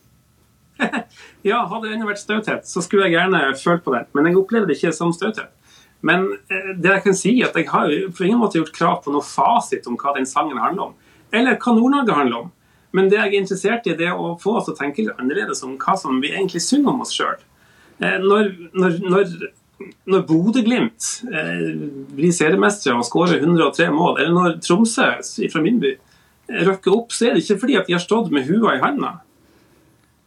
*laughs*
ja, hadde det ennå vært stauthet, så skulle jeg gjerne følt på det. Men jeg opplever det ikke som stauthet. Men eh, det jeg kan si er at jeg har på ingen måte gjort krav på noe fasit om hva den sangen handler om. Eller hva Nord-Norge handler om. Men det jeg er interessert i, det er å få oss til å tenke litt annerledes om hva som vi egentlig synger om oss sjøl. Eh, når, når, Bodø-Glimt eh, blir seriemestere og skårer 103 mål, eller når Tromsø fra min by røkker opp, så er det ikke fordi at de har stått med hua i handa.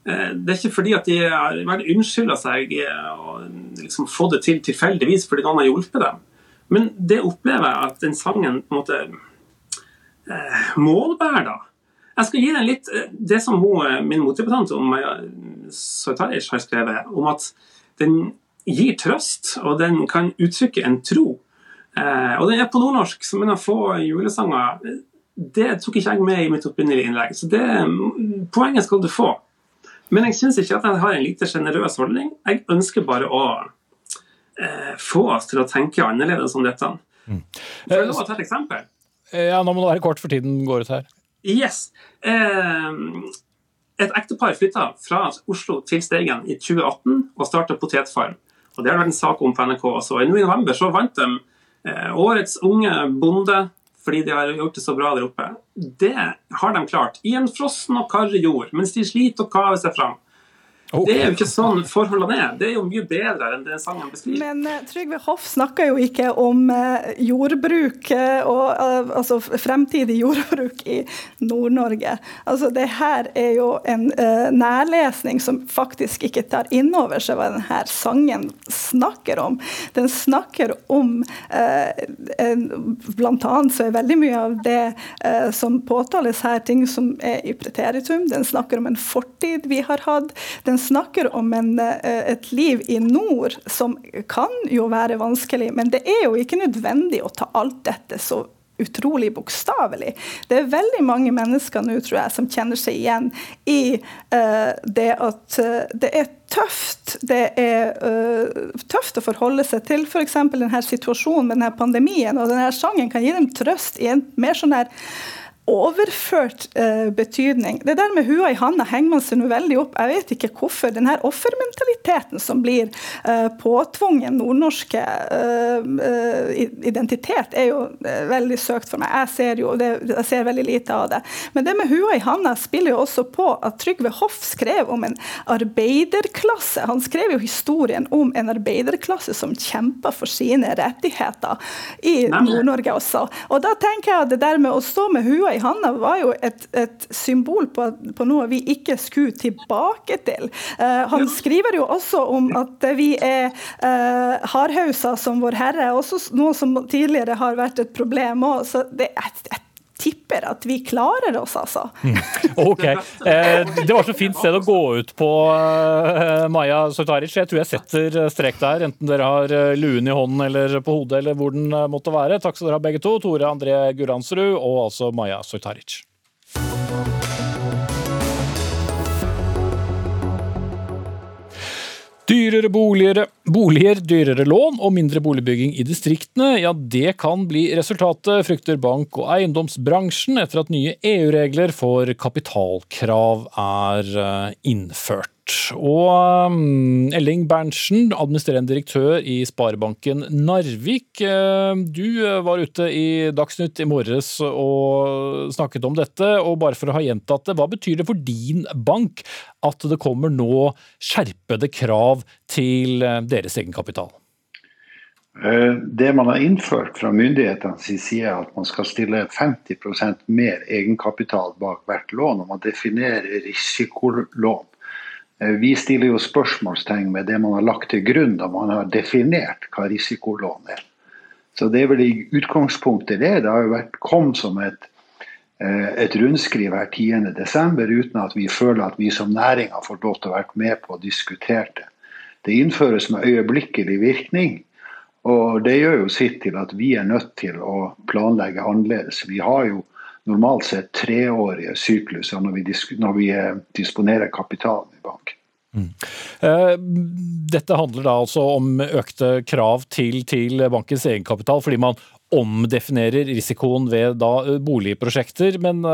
Eh, det er ikke fordi at de har unnskylda seg og liksom fått det til tilfeldigvis fordi noen har hjulpet dem. Men det opplever jeg at den sangen på en måte eh, målbærer. da. Jeg skal gi deg litt eh, det som hun, min motdebattant har skrevet, om at den gir trøst, og den kan uttrykke en tro. og den er på nordnorsk, som en av få julesanger. Det tok ikke jeg med i mitt opprinnelige innlegg, så det poenget skal du få. Men jeg syns ikke at jeg har en lite sjenerøs holdning. Jeg ønsker bare å eh, få oss til å tenke annerledes om dette. Mm. Får jeg lov å ta et eksempel?
Eh, ja, nå må det være kort, for tiden går ut her.
Yes. Eh, et ektepar flytta fra Oslo til Steigen i 2018 og starta potetfarm. Og Det har vært en sak om på NRK også. Nå I november så vant de eh, Årets unge bonde fordi de har gjort det så bra der oppe. Det har de klart i en frossen og karrig jord, mens de sliter å kave seg fram. Okay. Det er jo ikke sånn forholdene er. Det er jo mye bedre enn det sangen beskriver.
Men uh, Trygve Hoff snakker jo ikke om uh, jordbruk uh, og altså fremtidig jordbruk i Nord-Norge. Altså Det her er jo en nærlesning som faktisk ikke tar inn over seg hva denne sangen snakker om. Den snakker om Blant annet så er veldig mye av det som påtales her, ting som er i preteritum. Den snakker om en fortid vi har hatt. Den snakker om en, eh, et liv i nord som kan jo være vanskelig, men det er jo ikke nødvendig å ta alt dette så utrolig bokstavelig. Det er veldig mange mennesker nå, tror jeg, som kjenner seg igjen i uh, det at uh, det er tøft. Det er uh, tøft å forholde seg til f.eks. denne situasjonen med denne pandemien, og denne sangen kan gi dem trøst i en mer sånn her overført eh, betydning. Det der med hua i handa henger man seg nå veldig opp. Jeg vet ikke hvorfor. Den her offermentaliteten som blir eh, påtvungen nordnorske eh, eh identitet, er jo eh, veldig søkt for meg. Jeg ser jo det, jeg ser veldig lite av det. Men det med hua i handa spiller jo også på at Trygve Hoff skrev om en arbeiderklasse. Han skrev jo historien om en arbeiderklasse som kjempa for sine rettigheter i Nord-Norge også. Og da tenker jeg at det der med å stå med hua i handa var jo et, et symbol på, på, noe vi ikke skulle tilbake til. Uh, han skriver jo også om at vi er uh, hardhauser som Vår Herre, også noe som tidligere har vært et problem òg. Så det er et tipper at vi klarer oss, altså. Mm.
Ok. Eh, det var så fint sted å gå ut på, eh, Maja Sotaric. Jeg tror jeg setter strek der, enten dere har eh, luen i hånden eller på hodet eller hvor den eh, måtte være. Takk skal dere ha begge to. Tore André Guransrud og altså Maja Sotaric. Dyrere boliger, boliger, dyrere lån og mindre boligbygging i distriktene, ja det kan bli resultatet, frykter bank- og eiendomsbransjen etter at nye EU-regler for kapitalkrav er eh, innført. Og um, Elling Berntsen, administrerende direktør i Sparebanken Narvik. eh, Du var ute i Dagsnytt i morges og snakket om dette. og Bare for å ha gjentatt det, hva betyr det for din bank at det kommer nå skjerpede krav til eh, deres egenkapital?
Eh, Det man har innført fra myndighetenes side, er at man skal stille 50% mer egenkapital bak hvert lån, og man definerer risikolån. Eh, Vi stiller jo spørsmålstegn med det man har lagt til grunn da man har definert hva risikolån er. Så det er vel i utgangspunktet det. Det har jo vært, kom som et, eh, et rundskriv her 10.12. uten at vi føler at vi som næring har fått lov til å være med på å diskutere det. Det innføres med øyeblikkelig virkning. Og det gjør jo sitt til at vi er nødt til å planlegge annerledes. Vi har jo normalt sett treårige sykluser når vi, når vi eh, disponerer kapitalen i bank.
Eh, Dette handler da altså om økte krav til, til bankens egenkapital, fordi man omdefinerer risikoen ved da eh, boligprosjekter. Men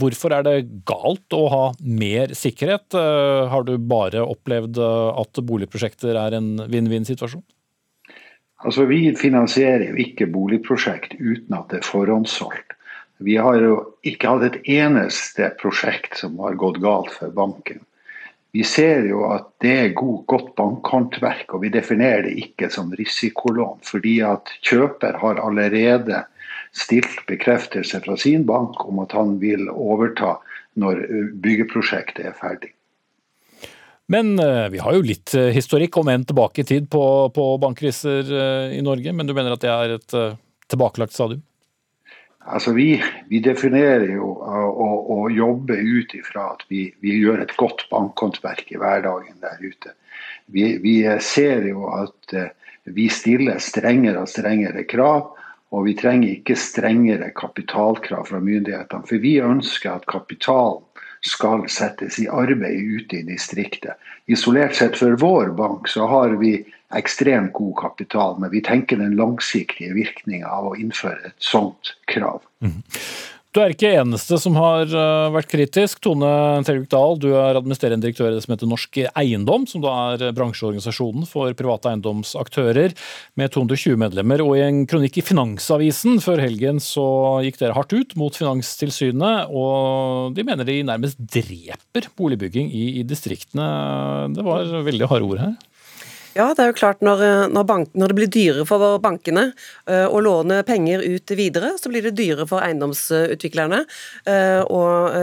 hvorfor er det galt å ha mer sikkerhet? Har du bare opplevd at boligprosjekter er en vinn-vinn-situasjon?
Altså, Vi finansierer jo ikke boligprosjekt uten at det er forhåndssolgt. Vi har jo ikke hatt et eneste prosjekt som har gått galt for banken. Vi ser jo at det er god, godt bankhåndverk, og vi definerer det ikke som risikolån. Fordi at kjøper har allerede stilt bekreftelse fra sin bank om at han vil overta når byggeprosjektet er ferdig.
Men vi har jo litt historikk, om enn tilbake i tid, på, på bankkriser i Norge. Men du mener at det er et tilbakelagt stadium?
Altså vi, vi definerer jo å og, jobber ut ifra at vi, vi gjør et godt bankhåndverk i hverdagen der ute. Vi, vi ser jo at uh, vi stiller strengere og strengere krav, og vi trenger ikke strengere kapitalkrav fra myndighetene. For vi ønsker at kapitalen skal settes i arbeid ute i distriktet. Isolert sett for vår bank så har vi ekstremt god kapital, men vi tenker den langsiktige virkninga av å innføre et sånt krav.
Du er ikke eneste som har eh, vært kritisk. Tone Telvik Dahl, du er administrerende direktør i det som heter Norsk Eiendom, som da er bransjeorganisasjonen for private eiendomsaktører med 220 medlemmer. Og i en kronikk i Finansavisen før helgen så gikk dere hardt ut mot Finanstilsynet, og de mener de nærmest dreper boligbygging i, i distriktene. Det var veldig harde ord her.
Ja, det er jo klart når, når, bank, når det blir dyrere for bankene uh, å låne penger ut videre, så blir det dyrere for eiendomsutviklerne uh, å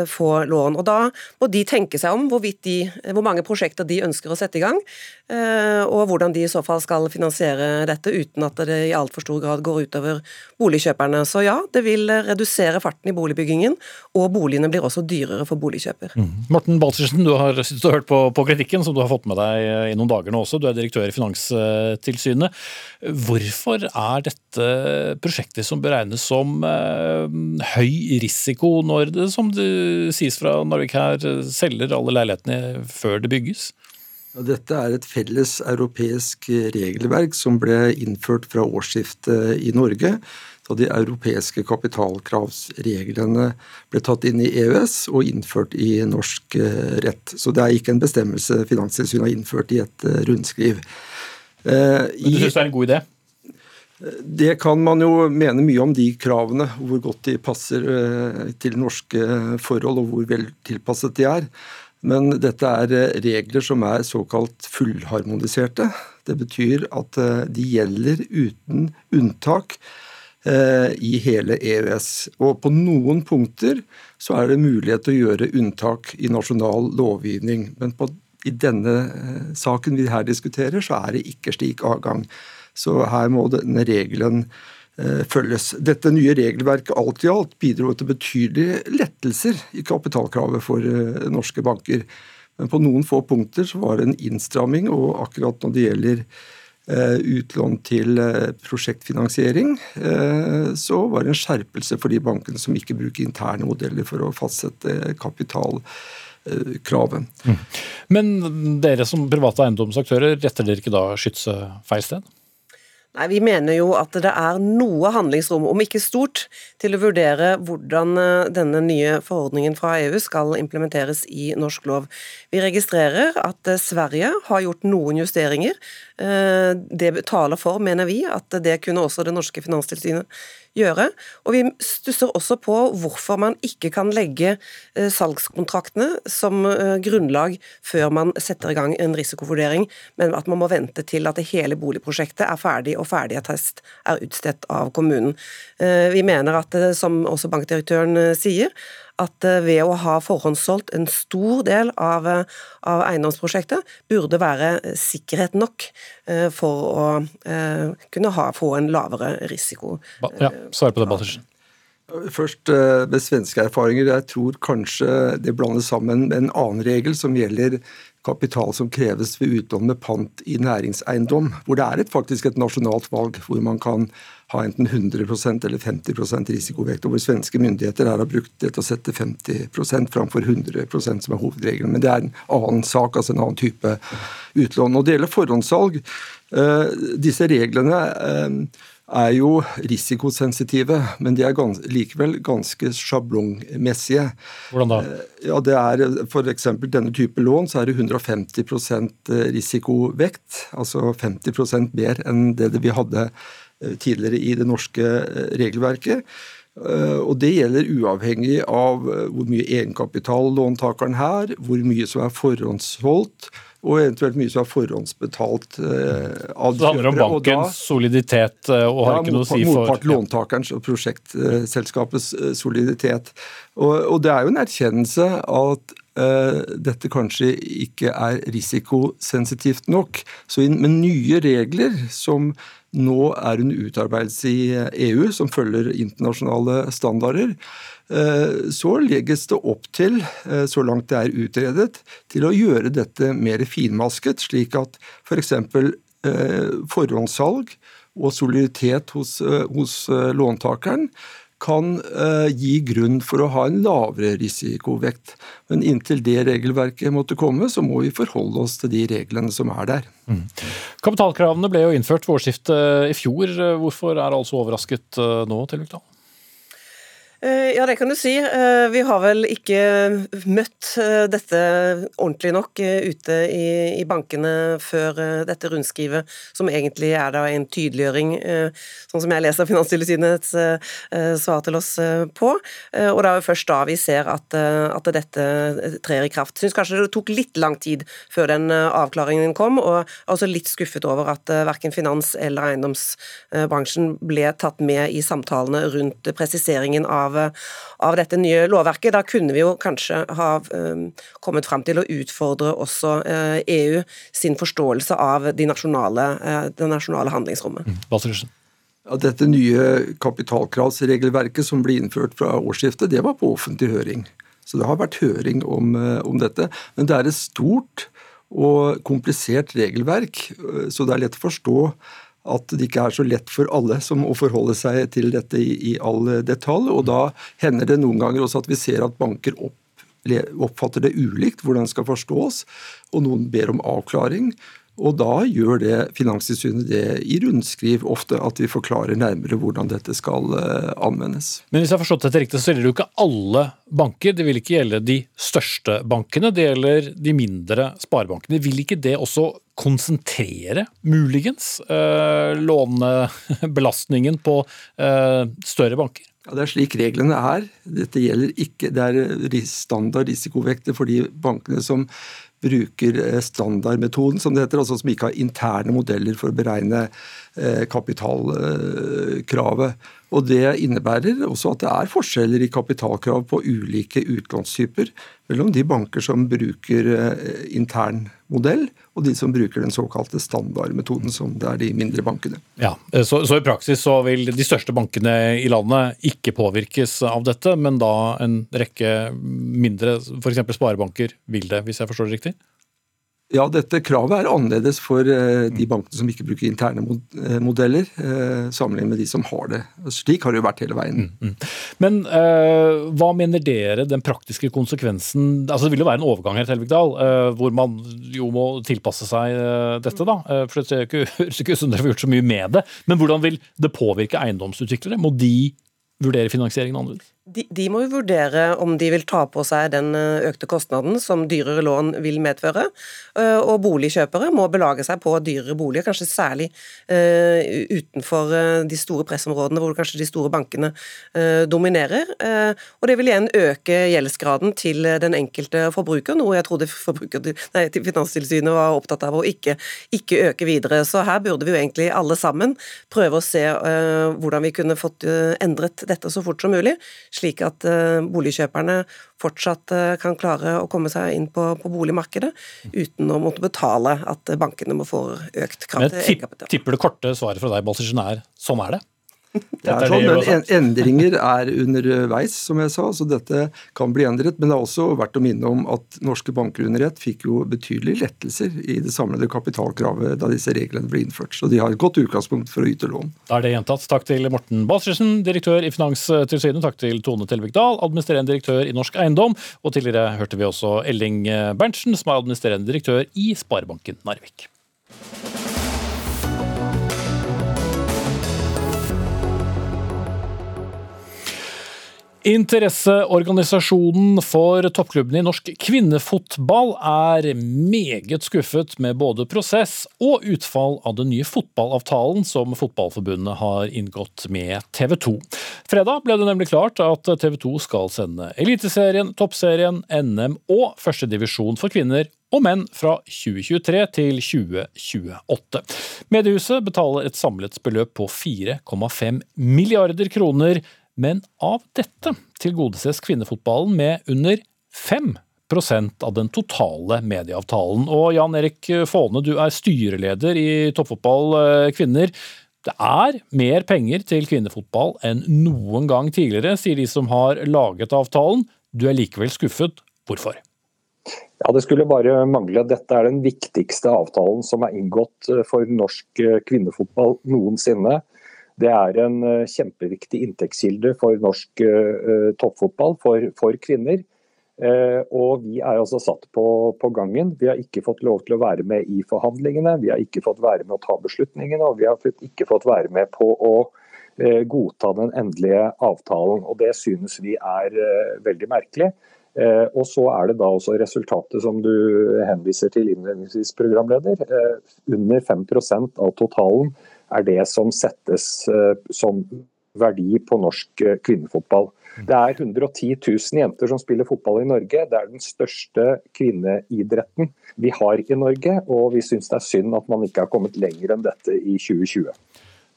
få lån. Og Da må de tenke seg om de, hvor mange prosjekter de ønsker å sette i gang, og hvordan de i så fall skal finansiere dette uten at det i altfor stor grad går utover boligkjøperne. Så ja, det vil redusere farten i boligbyggingen, og boligene blir også dyrere for boligkjøper.
Mm. Morten Balsersen, du har sittet og hørt på, på kritikken som du har fått med deg i noen dager nå også. Du er direktør i Finanstilsynet. Hvorfor er dette prosjektet som beregnes som eh, høy risiko, når det, som det sies fra Narvik her, selger alle leilighetene før det bygges?
Dette er et felles europeisk regelverk som ble innført fra årsskiftet i Norge. Da de europeiske kapitalkravsreglene ble tatt inn i EØS og innført i norsk rett. Så det er ikke en bestemmelse Finanstilsynet har innført i et rundskriv.
Men du syns det er en god idé?
Det kan man jo mene mye om de kravene, hvor godt de passer til norske forhold og hvor vel tilpasset de er. Men dette er regler som er såkalt fullharmoniserte. Det betyr at de gjelder uten unntak i hele EØS. Og på noen punkter så er det mulighet til å gjøre unntak i nasjonal lovgivning. Men på, i denne saken vi her diskuterer, så er det ikke slik avgang. Så her må denne regelen følges. Dette nye regelverket alt i alt bidro til betydelige lettelser i kapitalkravet for norske banker. Men på noen få punkter så var det en innstramming, og akkurat når det gjelder utlån til prosjektfinansiering, så var det en skjerpelse for de bankene som ikke bruker interne modeller for å fastsette kapital. kravet.
Men dere som private eiendomsaktører, retter dere ikke da skytset feil sted?
Nei, Vi mener jo at det er noe handlingsrom, om ikke stort, til å vurdere hvordan eh, denne nye forordningen fra EU skal implementeres i norsk lov. Vi registrerer at eh, Sverige har gjort noen justeringer. Eh, det taler for, mener vi, at det kunne også det norske finanstilsynet gjøre. Og vi stusser også på hvorfor man ikke kan legge eh, salgskontraktene som eh, grunnlag før man setter i gang en risikovurdering, men at man må vente til at det hele boligprosjektet er ferdig og ferdigattest er utstedt av kommunen. Vi mener at, som også bankdirektøren sier, at ved å ha forhåndssolgt en stor del av, av eiendomsprosjektet, burde være sikkerhet nok for å kunne ha, få en lavere risiko.
Ja, Svar på det, Baltersen.
Først med svenske erfaringer. Jeg tror kanskje det blandes sammen med en annen regel som gjelder kapital som kreves ved utlån med pant i næringseiendom, hvor det er et, faktisk et nasjonalt valg hvor man kan ha enten 100% eller 50% risikovekt, og hvor svenske myndigheter her har brukt det til å sette 50% framfor 100% som er hovedregelen. Men det er en annen sak, altså en annen type utlån. Når det gjelder forhåndssalg. Disse reglene er jo risikosensitive, men de er gans likevel ganske sjablongmessige.
Hvordan da?
Ja, det er F.eks. denne type lån så er det 150% risikovekt, altså 50% mer enn det vi hadde tidligere i det norske regelverket. Og Det gjelder uavhengig av hvor mye egenkapital låntakeren har, hvor mye som er forhåndsholdt, og eventuelt mye som er forhåndsbetalt eh, av
Det handler om bankens da, soliditet og har ja, ikke noe å si for
Motpart låntakerens og prosjektselskapets soliditet. Og, og, det er jo en erkjennelse at eh, dette kanskje ikke er risikosensitivt nok. Så med nye regler som nå er under utarbeidelse i EU, som følger internasjonale standarder, eh, så legges det opp til, eh, så langt det er utredet, til å gjøre dette mer finmasket, slik at f.eks. For eh, forhåndssalg og soliditet hos, hos låntakeren kan gi grunn for å ha en lavere risikovekt. Men inntil det regelverket måtte komme, så må vi forholde oss til de reglene som er der. Mm.
Kapitalkravene ble jo innført ved årsskiftet i fjor. Hvorfor er altså overrasket nå, Tillugdal?
Eh, ja, det kan du si. Eh, vi har vel ikke møtt eh, dette ordentlig nok ute i, bankene før dette rundskrivet, som egentlig er da en tydeliggjøring, sånn som jeg leser Finanstilsynets svar til oss på. Og det er jo først da vi ser at, dette trer i kraft. Syns kanskje det tok litt lang tid før den avklaringen kom, og er også litt skuffet over at verken finans- eller eiendomsbransjen ble tatt med i samtalene rundt presiseringen av av, av, dette nye lovverket. Da kunne vi jo kanskje ha um, kommet fram til å utfordre også EU sin forståelse av de nasjonale, det nasjonale handlingsrommet.
Mm.
Dette nye kapitalkravsregelverket som ble innført fra årsskiftet, det var på offentlig høring. Så det har vært høring om, om dette. Men det er et stort og komplisert regelverk, så det er lett å forstå at det ikke er så lett for alle som å forholde seg til dette i, i all detalj. og Da hender det noen ganger også at vi ser at banker opp, oppfatter det ulikt hvordan det skal forstås, og noen ber om avklaring. Og da gjør det Finanstilsynet det i rundskriv ofte, at vi forklarer nærmere hvordan dette skal uh, anvendes.
Men hvis jeg har forstått dette riktig, så gjelder det jo ikke alle banker. Det vil ikke gjelde de største bankene, det gjelder de mindre sparebankene. Vil ikke det også konsentrere, muligens, uh, lånebelastningen på uh, større banker?
Ja, Det er slik reglene er. Dette gjelder ikke, Det er standard risikovekter for de bankene som bruker eh, standardmetoden, som det heter, altså som ikke har interne modeller for å beregne eh, kapitalkravet. Og Det innebærer også at det er forskjeller i kapitalkrav på ulike utlånstyper mellom de banker som bruker intern modell, og de som bruker den såkalte standardmetoden, som det er de mindre bankene.
Ja, så, så, i praksis så vil de største bankene i landet ikke påvirkes av dette, men da en rekke mindre, f.eks. sparebanker, vil det, hvis jeg forstår det riktig?
Ja, dette kravet er annerledes for eh, de bankene som ikke bruker interne eh, modeller, eh, sammenlignet med de som har det. Slik har det jo vært hele veien.
Mm, mm. Men uh, hva mener dere den praktiske konsekvensen altså Det vil jo være en overgang her, Telvikdal, uh, hvor man jo må tilpasse seg uh, dette. da, for Det *laughs* høres ikke ut som dere har gjort så mye med det. Men hvordan vil det påvirke eiendomsutviklere? Må de vurdere finansieringen annerledes?
De, de, må jo vurdere om de vil ta på seg den eh, økte kostnaden som dyrere lån vil medføre. Eh, og boligkjøpere må belage seg på dyrere boliger, kanskje særlig uh, utenfor de store pressområdene hvor kanskje de store bankene dominerer. Og det vil igjen øke gjeldsgraden til den enkelte forbruker, noe jeg trodde nei, Finanstilsynet var opptatt av å ikke, ikke, øke videre. Så her burde vi jo egentlig alle sammen prøve å se hvordan vi kunne fått endret dette så fort som mulig slik at uh, boligkjøperne fortsatt uh, kan klare å komme seg inn på, på, boligmarkedet uten å måtte betale at bankene må få økt krav til
egenkapital. Tipper det korte svaret fra deg, Balsersen, er sånn er det? *laughs*
Det er sånn, men Endringer er underveis, som jeg sa, så dette kan bli endret. Men det er også verdt å minne om at norske banker under ett fikk jo betydelige lettelser i det samlede kapitalkravet da disse reglene ble innført. Så de har et godt utgangspunkt for å yte lån.
Da er det gjentatt. Takk til Morten Balsersen, direktør i Finanstilsynet. Takk til Tone Telvik Dahl, administrerende direktør i Norsk Eiendom. Og tidligere hørte vi også Elling Berntsen, som er administrerende direktør i Sparebanken Narvik. Interesseorganisasjonen for toppklubbene i norsk kvinnefotball er meget skuffet med både prosess og utfall av den nye fotballavtalen som Fotballforbundet har inngått med TV 2. Fredag ble det nemlig klart at TV 2 skal sende Eliteserien, Toppserien, NM og førstedivisjon for kvinner og menn fra 2023 til 2028. Mediehuset betaler et samlet beløp på 4,5 milliarder kroner men av dette tilgodeses kvinnefotballen med under 5% av den totale medieavtalen. Og Jan Erik Faane, du er styreleder i Toppfotball eh, kvinner. Det er mer penger til kvinnefotball enn noen gang tidligere, sier de som har laget avtalen. Du er likevel skuffet. Hvorfor?
Ja, Det skulle bare mangle. Dette er den viktigste avtalen som er inngått eh, for norsk eh, kvinnefotball noensinne. Det er en eh, kjempeviktig inntektskilde for norsk uh, toppfotball, for, for kvinner. Og vi er altså satt på, på, gangen. Vi har ikke fått lov til å være med i forhandlingene. Vi har ikke fått være med å ta beslutningene, og vi har ikke fått være med på å godta den endelige avtalen. Og Det synes vi er veldig merkelig. Og så er det da også resultatet som du henviser til innledningsvis, programleder. Under 5% av totalen er det som settes eh, som verdi på norsk eh, kvinnefotball. Det er 110 000 jenter som spiller fotball i Norge. Det er den største kvinneidretten vi har i Norge, og vi syns det er synd at man ikke har kommet lenger enn dette i 2020.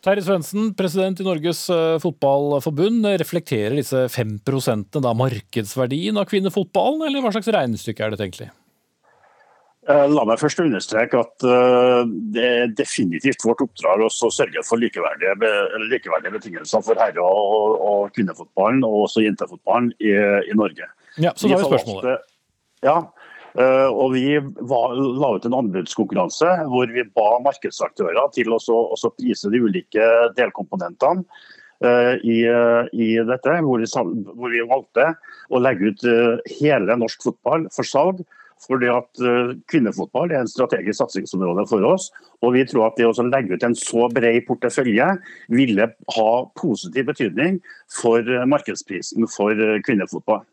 Terje Svendsen, president i Norges eh, Fotballforbund. Reflekterer disse 5% da markedsverdien av kvinnefotballen, eller hva slags regnestykke er dette egentlig?
Eh, la meg først understreke at eh, det er definitivt vårt oppdrag å sørge for likeverdige, likeverdige betingelser for herre- og, og, kvinnefotballen, og også jentefotballen i, i Norge.
Ja, så da er spørsmålet.
Ja, eh, og Vi var, la ut en anbudskonkurranse hvor vi ba markedsaktører til å prise de ulike delkomponentene i, i, dette, hvor vi, hvor vi valgte å legge ut hele norsk fotball for salg fordi at eh, Kvinnefotball er en strategisk satsingsområde for oss. og Vi tror at det å legge ut en så bred portefølje ville ha positiv betydning for eh, markedsprisen for eh, kvinnefotball.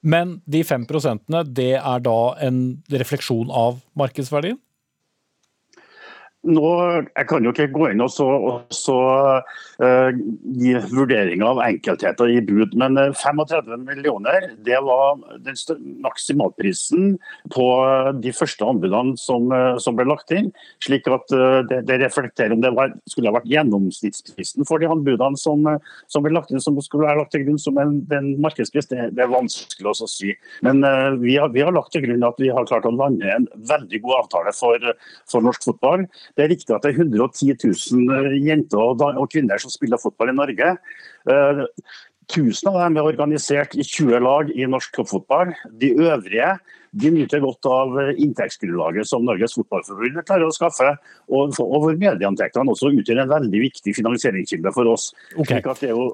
Men de fem prosentene, det er da en refleksjon av markedsverdien?
Nå, jeg kan jo ikke gå inn og så, og så uh, gi vurderinger av enkeltheter i bud, men 35 eh, millioner det var den maksimalprisen på de første anbudene som, uh, som ble lagt inn. slik at uh, det, det, reflekterer om det var, skulle ha vært gjennomsnittsprisen for de anbudene som, som, ble lagt inn, som skulle være lagt til grunn som en, en markedspris. Det, det, er vanskelig å si. Men vi har, vi, har, lagt til grunn at vi har klart å lande en veldig god avtale for, for norsk fotball. Det er riktig at det er 110 000 jenter og kvinner som spiller fotball i Norge. Eh, 1000 av dem er organisert i 20 lag i norsk toppfotball. De øvrige de nyter godt av inntektsgrunnlaget som Norges Fotballforbund klarer å skaffe, og, og hvor medieinntektene også utgjør en veldig viktig finansieringskilde for oss.
Okay.
At det er jo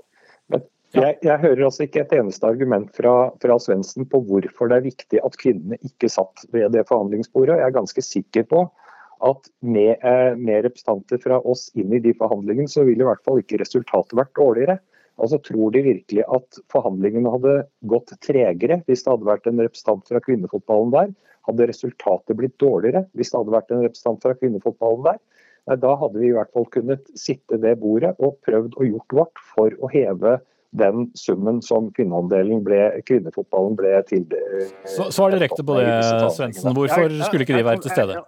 jeg, jeg, hører altså ikke et eneste argument fra, fra Svendsen på hvorfor det er viktig at kvinnene ikke satt ved det forhandlingsbordet. Jeg er ganske sikker på at med, eh, med representanter fra oss inn i de forhandlingene, så ville i hvert fall ikke resultatet vært dårligere. Altså Tror de virkelig at forhandlingene hadde gått tregere hvis det hadde vært en representant fra kvinnefotballen der? Hadde resultatet blitt dårligere hvis det hadde vært en representant fra kvinnefotballen der? Nei, Da hadde vi i hvert fall kunnet sitte ved bordet og prøvd å gjort vårt for å heve den summen som kvinneandelen ble, kvinnefotballen ble til.
Svar direkte på det, Svendsen. Hvorfor skulle ikke de være til stede?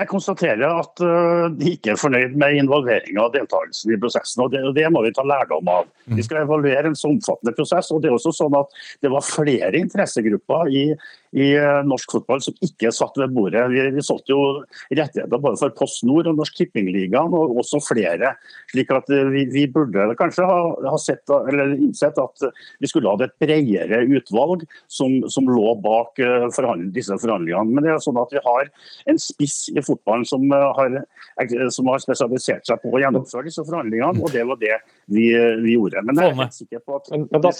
Jeg konstaterer at uh, de ikke er fornøyd med involveringa og deltakelsen i prosessen. og det, det, må vi ta lærdom av. Vi skal evaluere en så omfattende prosess. og det er også sånn at det var flere interessegrupper i, i uh, norsk fotball som ikke satt ved bordet. Vi, vi solgte jo rettigheter både for Post Nord og Norsk Tippingligaen, og også flere. slik at uh, vi, vi, burde kanskje ha, ha sett, innsett at vi skulle hatt et bredere utvalg som, som lå bak forhandling, disse forhandlingene. Men det er sånn at vi har en spiss i fotballen som eh, har, som har, spesialisert seg på å gjennomføre disse forhandlingene, og det var det vi, vi gjorde. Men jeg er helt sikker på at
men, men, da,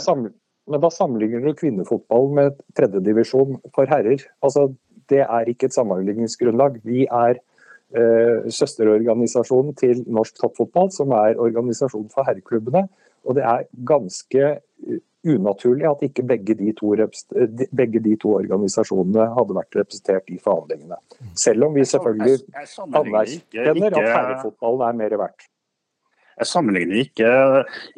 sammen, men da sammenligner du kvinnefotball med tredjedivisjon for herrer. Altså, det er ikke et sammenligningsgrunnlag. Vi er eh, søsterorganisasjonen til norsk toppfotball, som er organisasjonen for herreklubbene. Og det er ganske unaturlig at ikke begge de, to, begge de to organisasjonene hadde vært representert i forhandlingene. Selv om vi selvfølgelig anerkjenner at herrefotballen er mer verdt.
Jeg sammenligner ikke,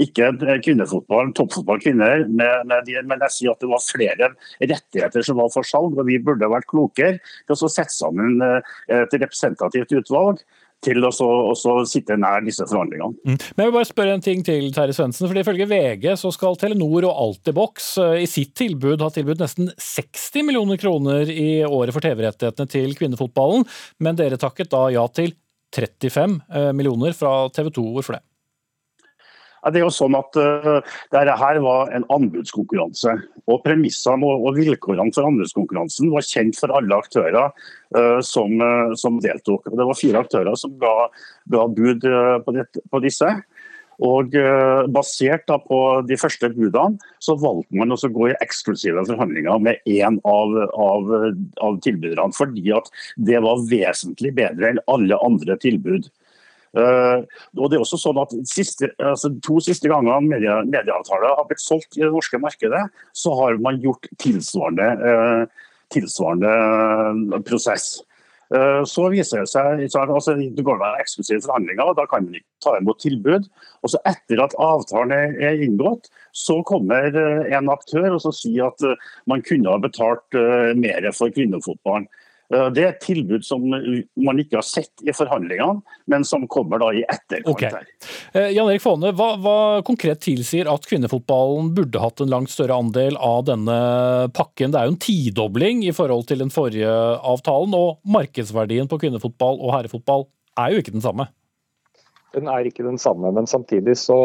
ikke kvinnefotball, toppfotball kvinner, med, med de, men jeg sier at det var flere rettigheter som var for salg. og Vi burde vært klokere til å sette sammen eh, et representativt utvalg til å, så, sitte nær disse forhandlingene.
Mm. Men jeg vil bare spørre en ting til, Terje Svendsen. For Ifølge VG så skal Telenor og Altibox eh, i sitt tilbud ha tilbudt nesten 60 millioner kroner i året for TV-rettighetene til kvinnefotballen, men dere takket da ja til 35 eh, millioner fra TV 2. Hvorfor det?
Det er jo sånn at uh, Dette var en anbudskonkurranse. og Premissene og, vilkårene for anbudskonkurransen var kjent for alle aktører uh, som, deltok. Det var fire aktører som ga, bud på, disse. Og Basert da, på de første budene, så valgte man å gå i eksklusive forhandlinger med én av, av, av tilbyderne, fordi at det var vesentlig bedre enn alle andre tilbud. Uh, og det er også sånn at siste, altså To siste ganger medie, medieavtaler har blitt solgt i det norske markedet, så har man gjort tilsvarende, uh, tilsvarende prosess. Så viser det seg altså, Det går med eksklusive forhandlinger, og da kan man ikke ta imot tilbud. Og så Etter at avtalen er inngått, så kommer en aktør og så sier at man kunne ha betalt mer for kvinnefotballen. Eh, det er et tilbud som man ikke har sett i forhandlingene, men som kommer da i etterkant.
Okay. Eh, Jan Erik Fåne, hva, hva, konkret tilsier at kvinnefotballen burde hatt en langt større andel av denne pakken? Det er jo en tidobling i forhold til den forrige avtalen, og markedsverdien på kvinnefotball og herrefotball er jo ikke den samme.
Den er ikke den samme, men samtidig så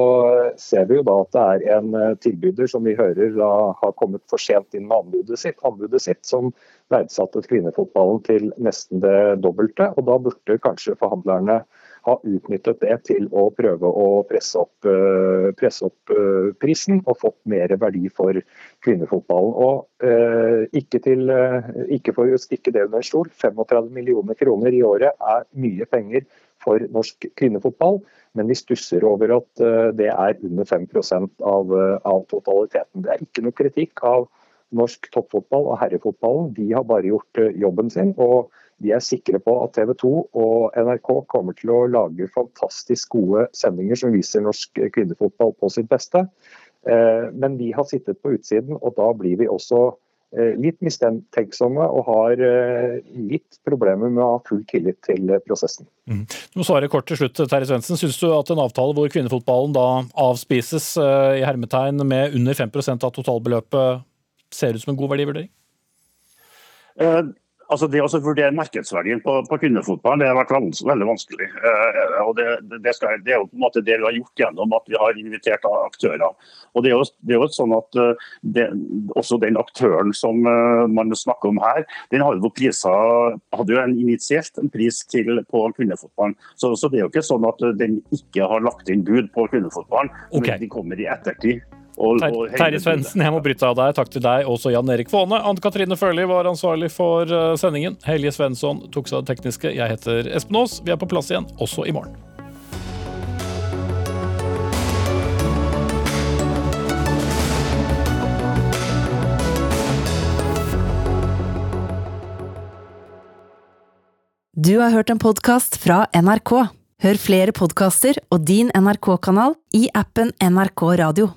ser vi jo da at det er en eh, tilbyder som vi hører da har kommet for sent inn med anbudet sitt, anbudet sitt som verdsatte kvinnefotballen til nesten det dobbelte. og Da burde kanskje forhandlerne ha utnyttet det til å prøve å presse opp, eh, presse opp eh, prisen og fått mer verdi for kvinnefotballen. Og eh, ikke, til, ikke for å stikke det under en stol, 35 millioner kroner i året er mye penger for norsk kvinnefotball, men vi stusser over at det er under 5% av, av totaliteten. Det er ikke noe kritikk av norsk toppfotball og herrefotballen. De har bare gjort jobben sin. og vi er sikre på at TV 2 og NRK kommer til å lage fantastisk gode sendinger som viser norsk kvinnefotball på sitt beste. Eh, men vi har sittet på utsiden, og da blir vi også eh, litt mistenksomme og har eh, litt problemer med å ha full tillit til prosessen.
Mm. Du må svare kort til slutt, Terje Svendsen. Syns du at en avtale hvor kvinnefotballen da avspises i hermetegn med under 5% av totalbeløpet ser ut som en god verdivurdering?
Altså Det å vurdere markedsverdien på, på kvinnefotballen det har vært vans veldig vanskelig. Eh, og det, det, skal, det, er jo på en måte det vi har gjort gjennom at vi har invitert aktører. Og det er jo, det er jo sånn at det, Også den aktøren som uh, man snakker om her, den hadde jo priser, hadde jo en initielt en pris til på kvinnefotballen. Så, så, det er jo ikke sånn at den ikke har lagt inn bud på kvinnefotballen,
okay.
men de kommer i ettertid.
Terje Svendsen, jeg må bryte av deg. Takk til deg, også Jan Erik Faane. Anne Katrine Førli var ansvarlig for eh, sendingen. Helje Svensson tok seg av det tekniske. Jeg heter Espen Aas. Vi er på plass igjen, også i morgen.
Du har hørt en podkast fra NRK. Hør flere podkaster og din NRK-kanal i appen NRK Radio.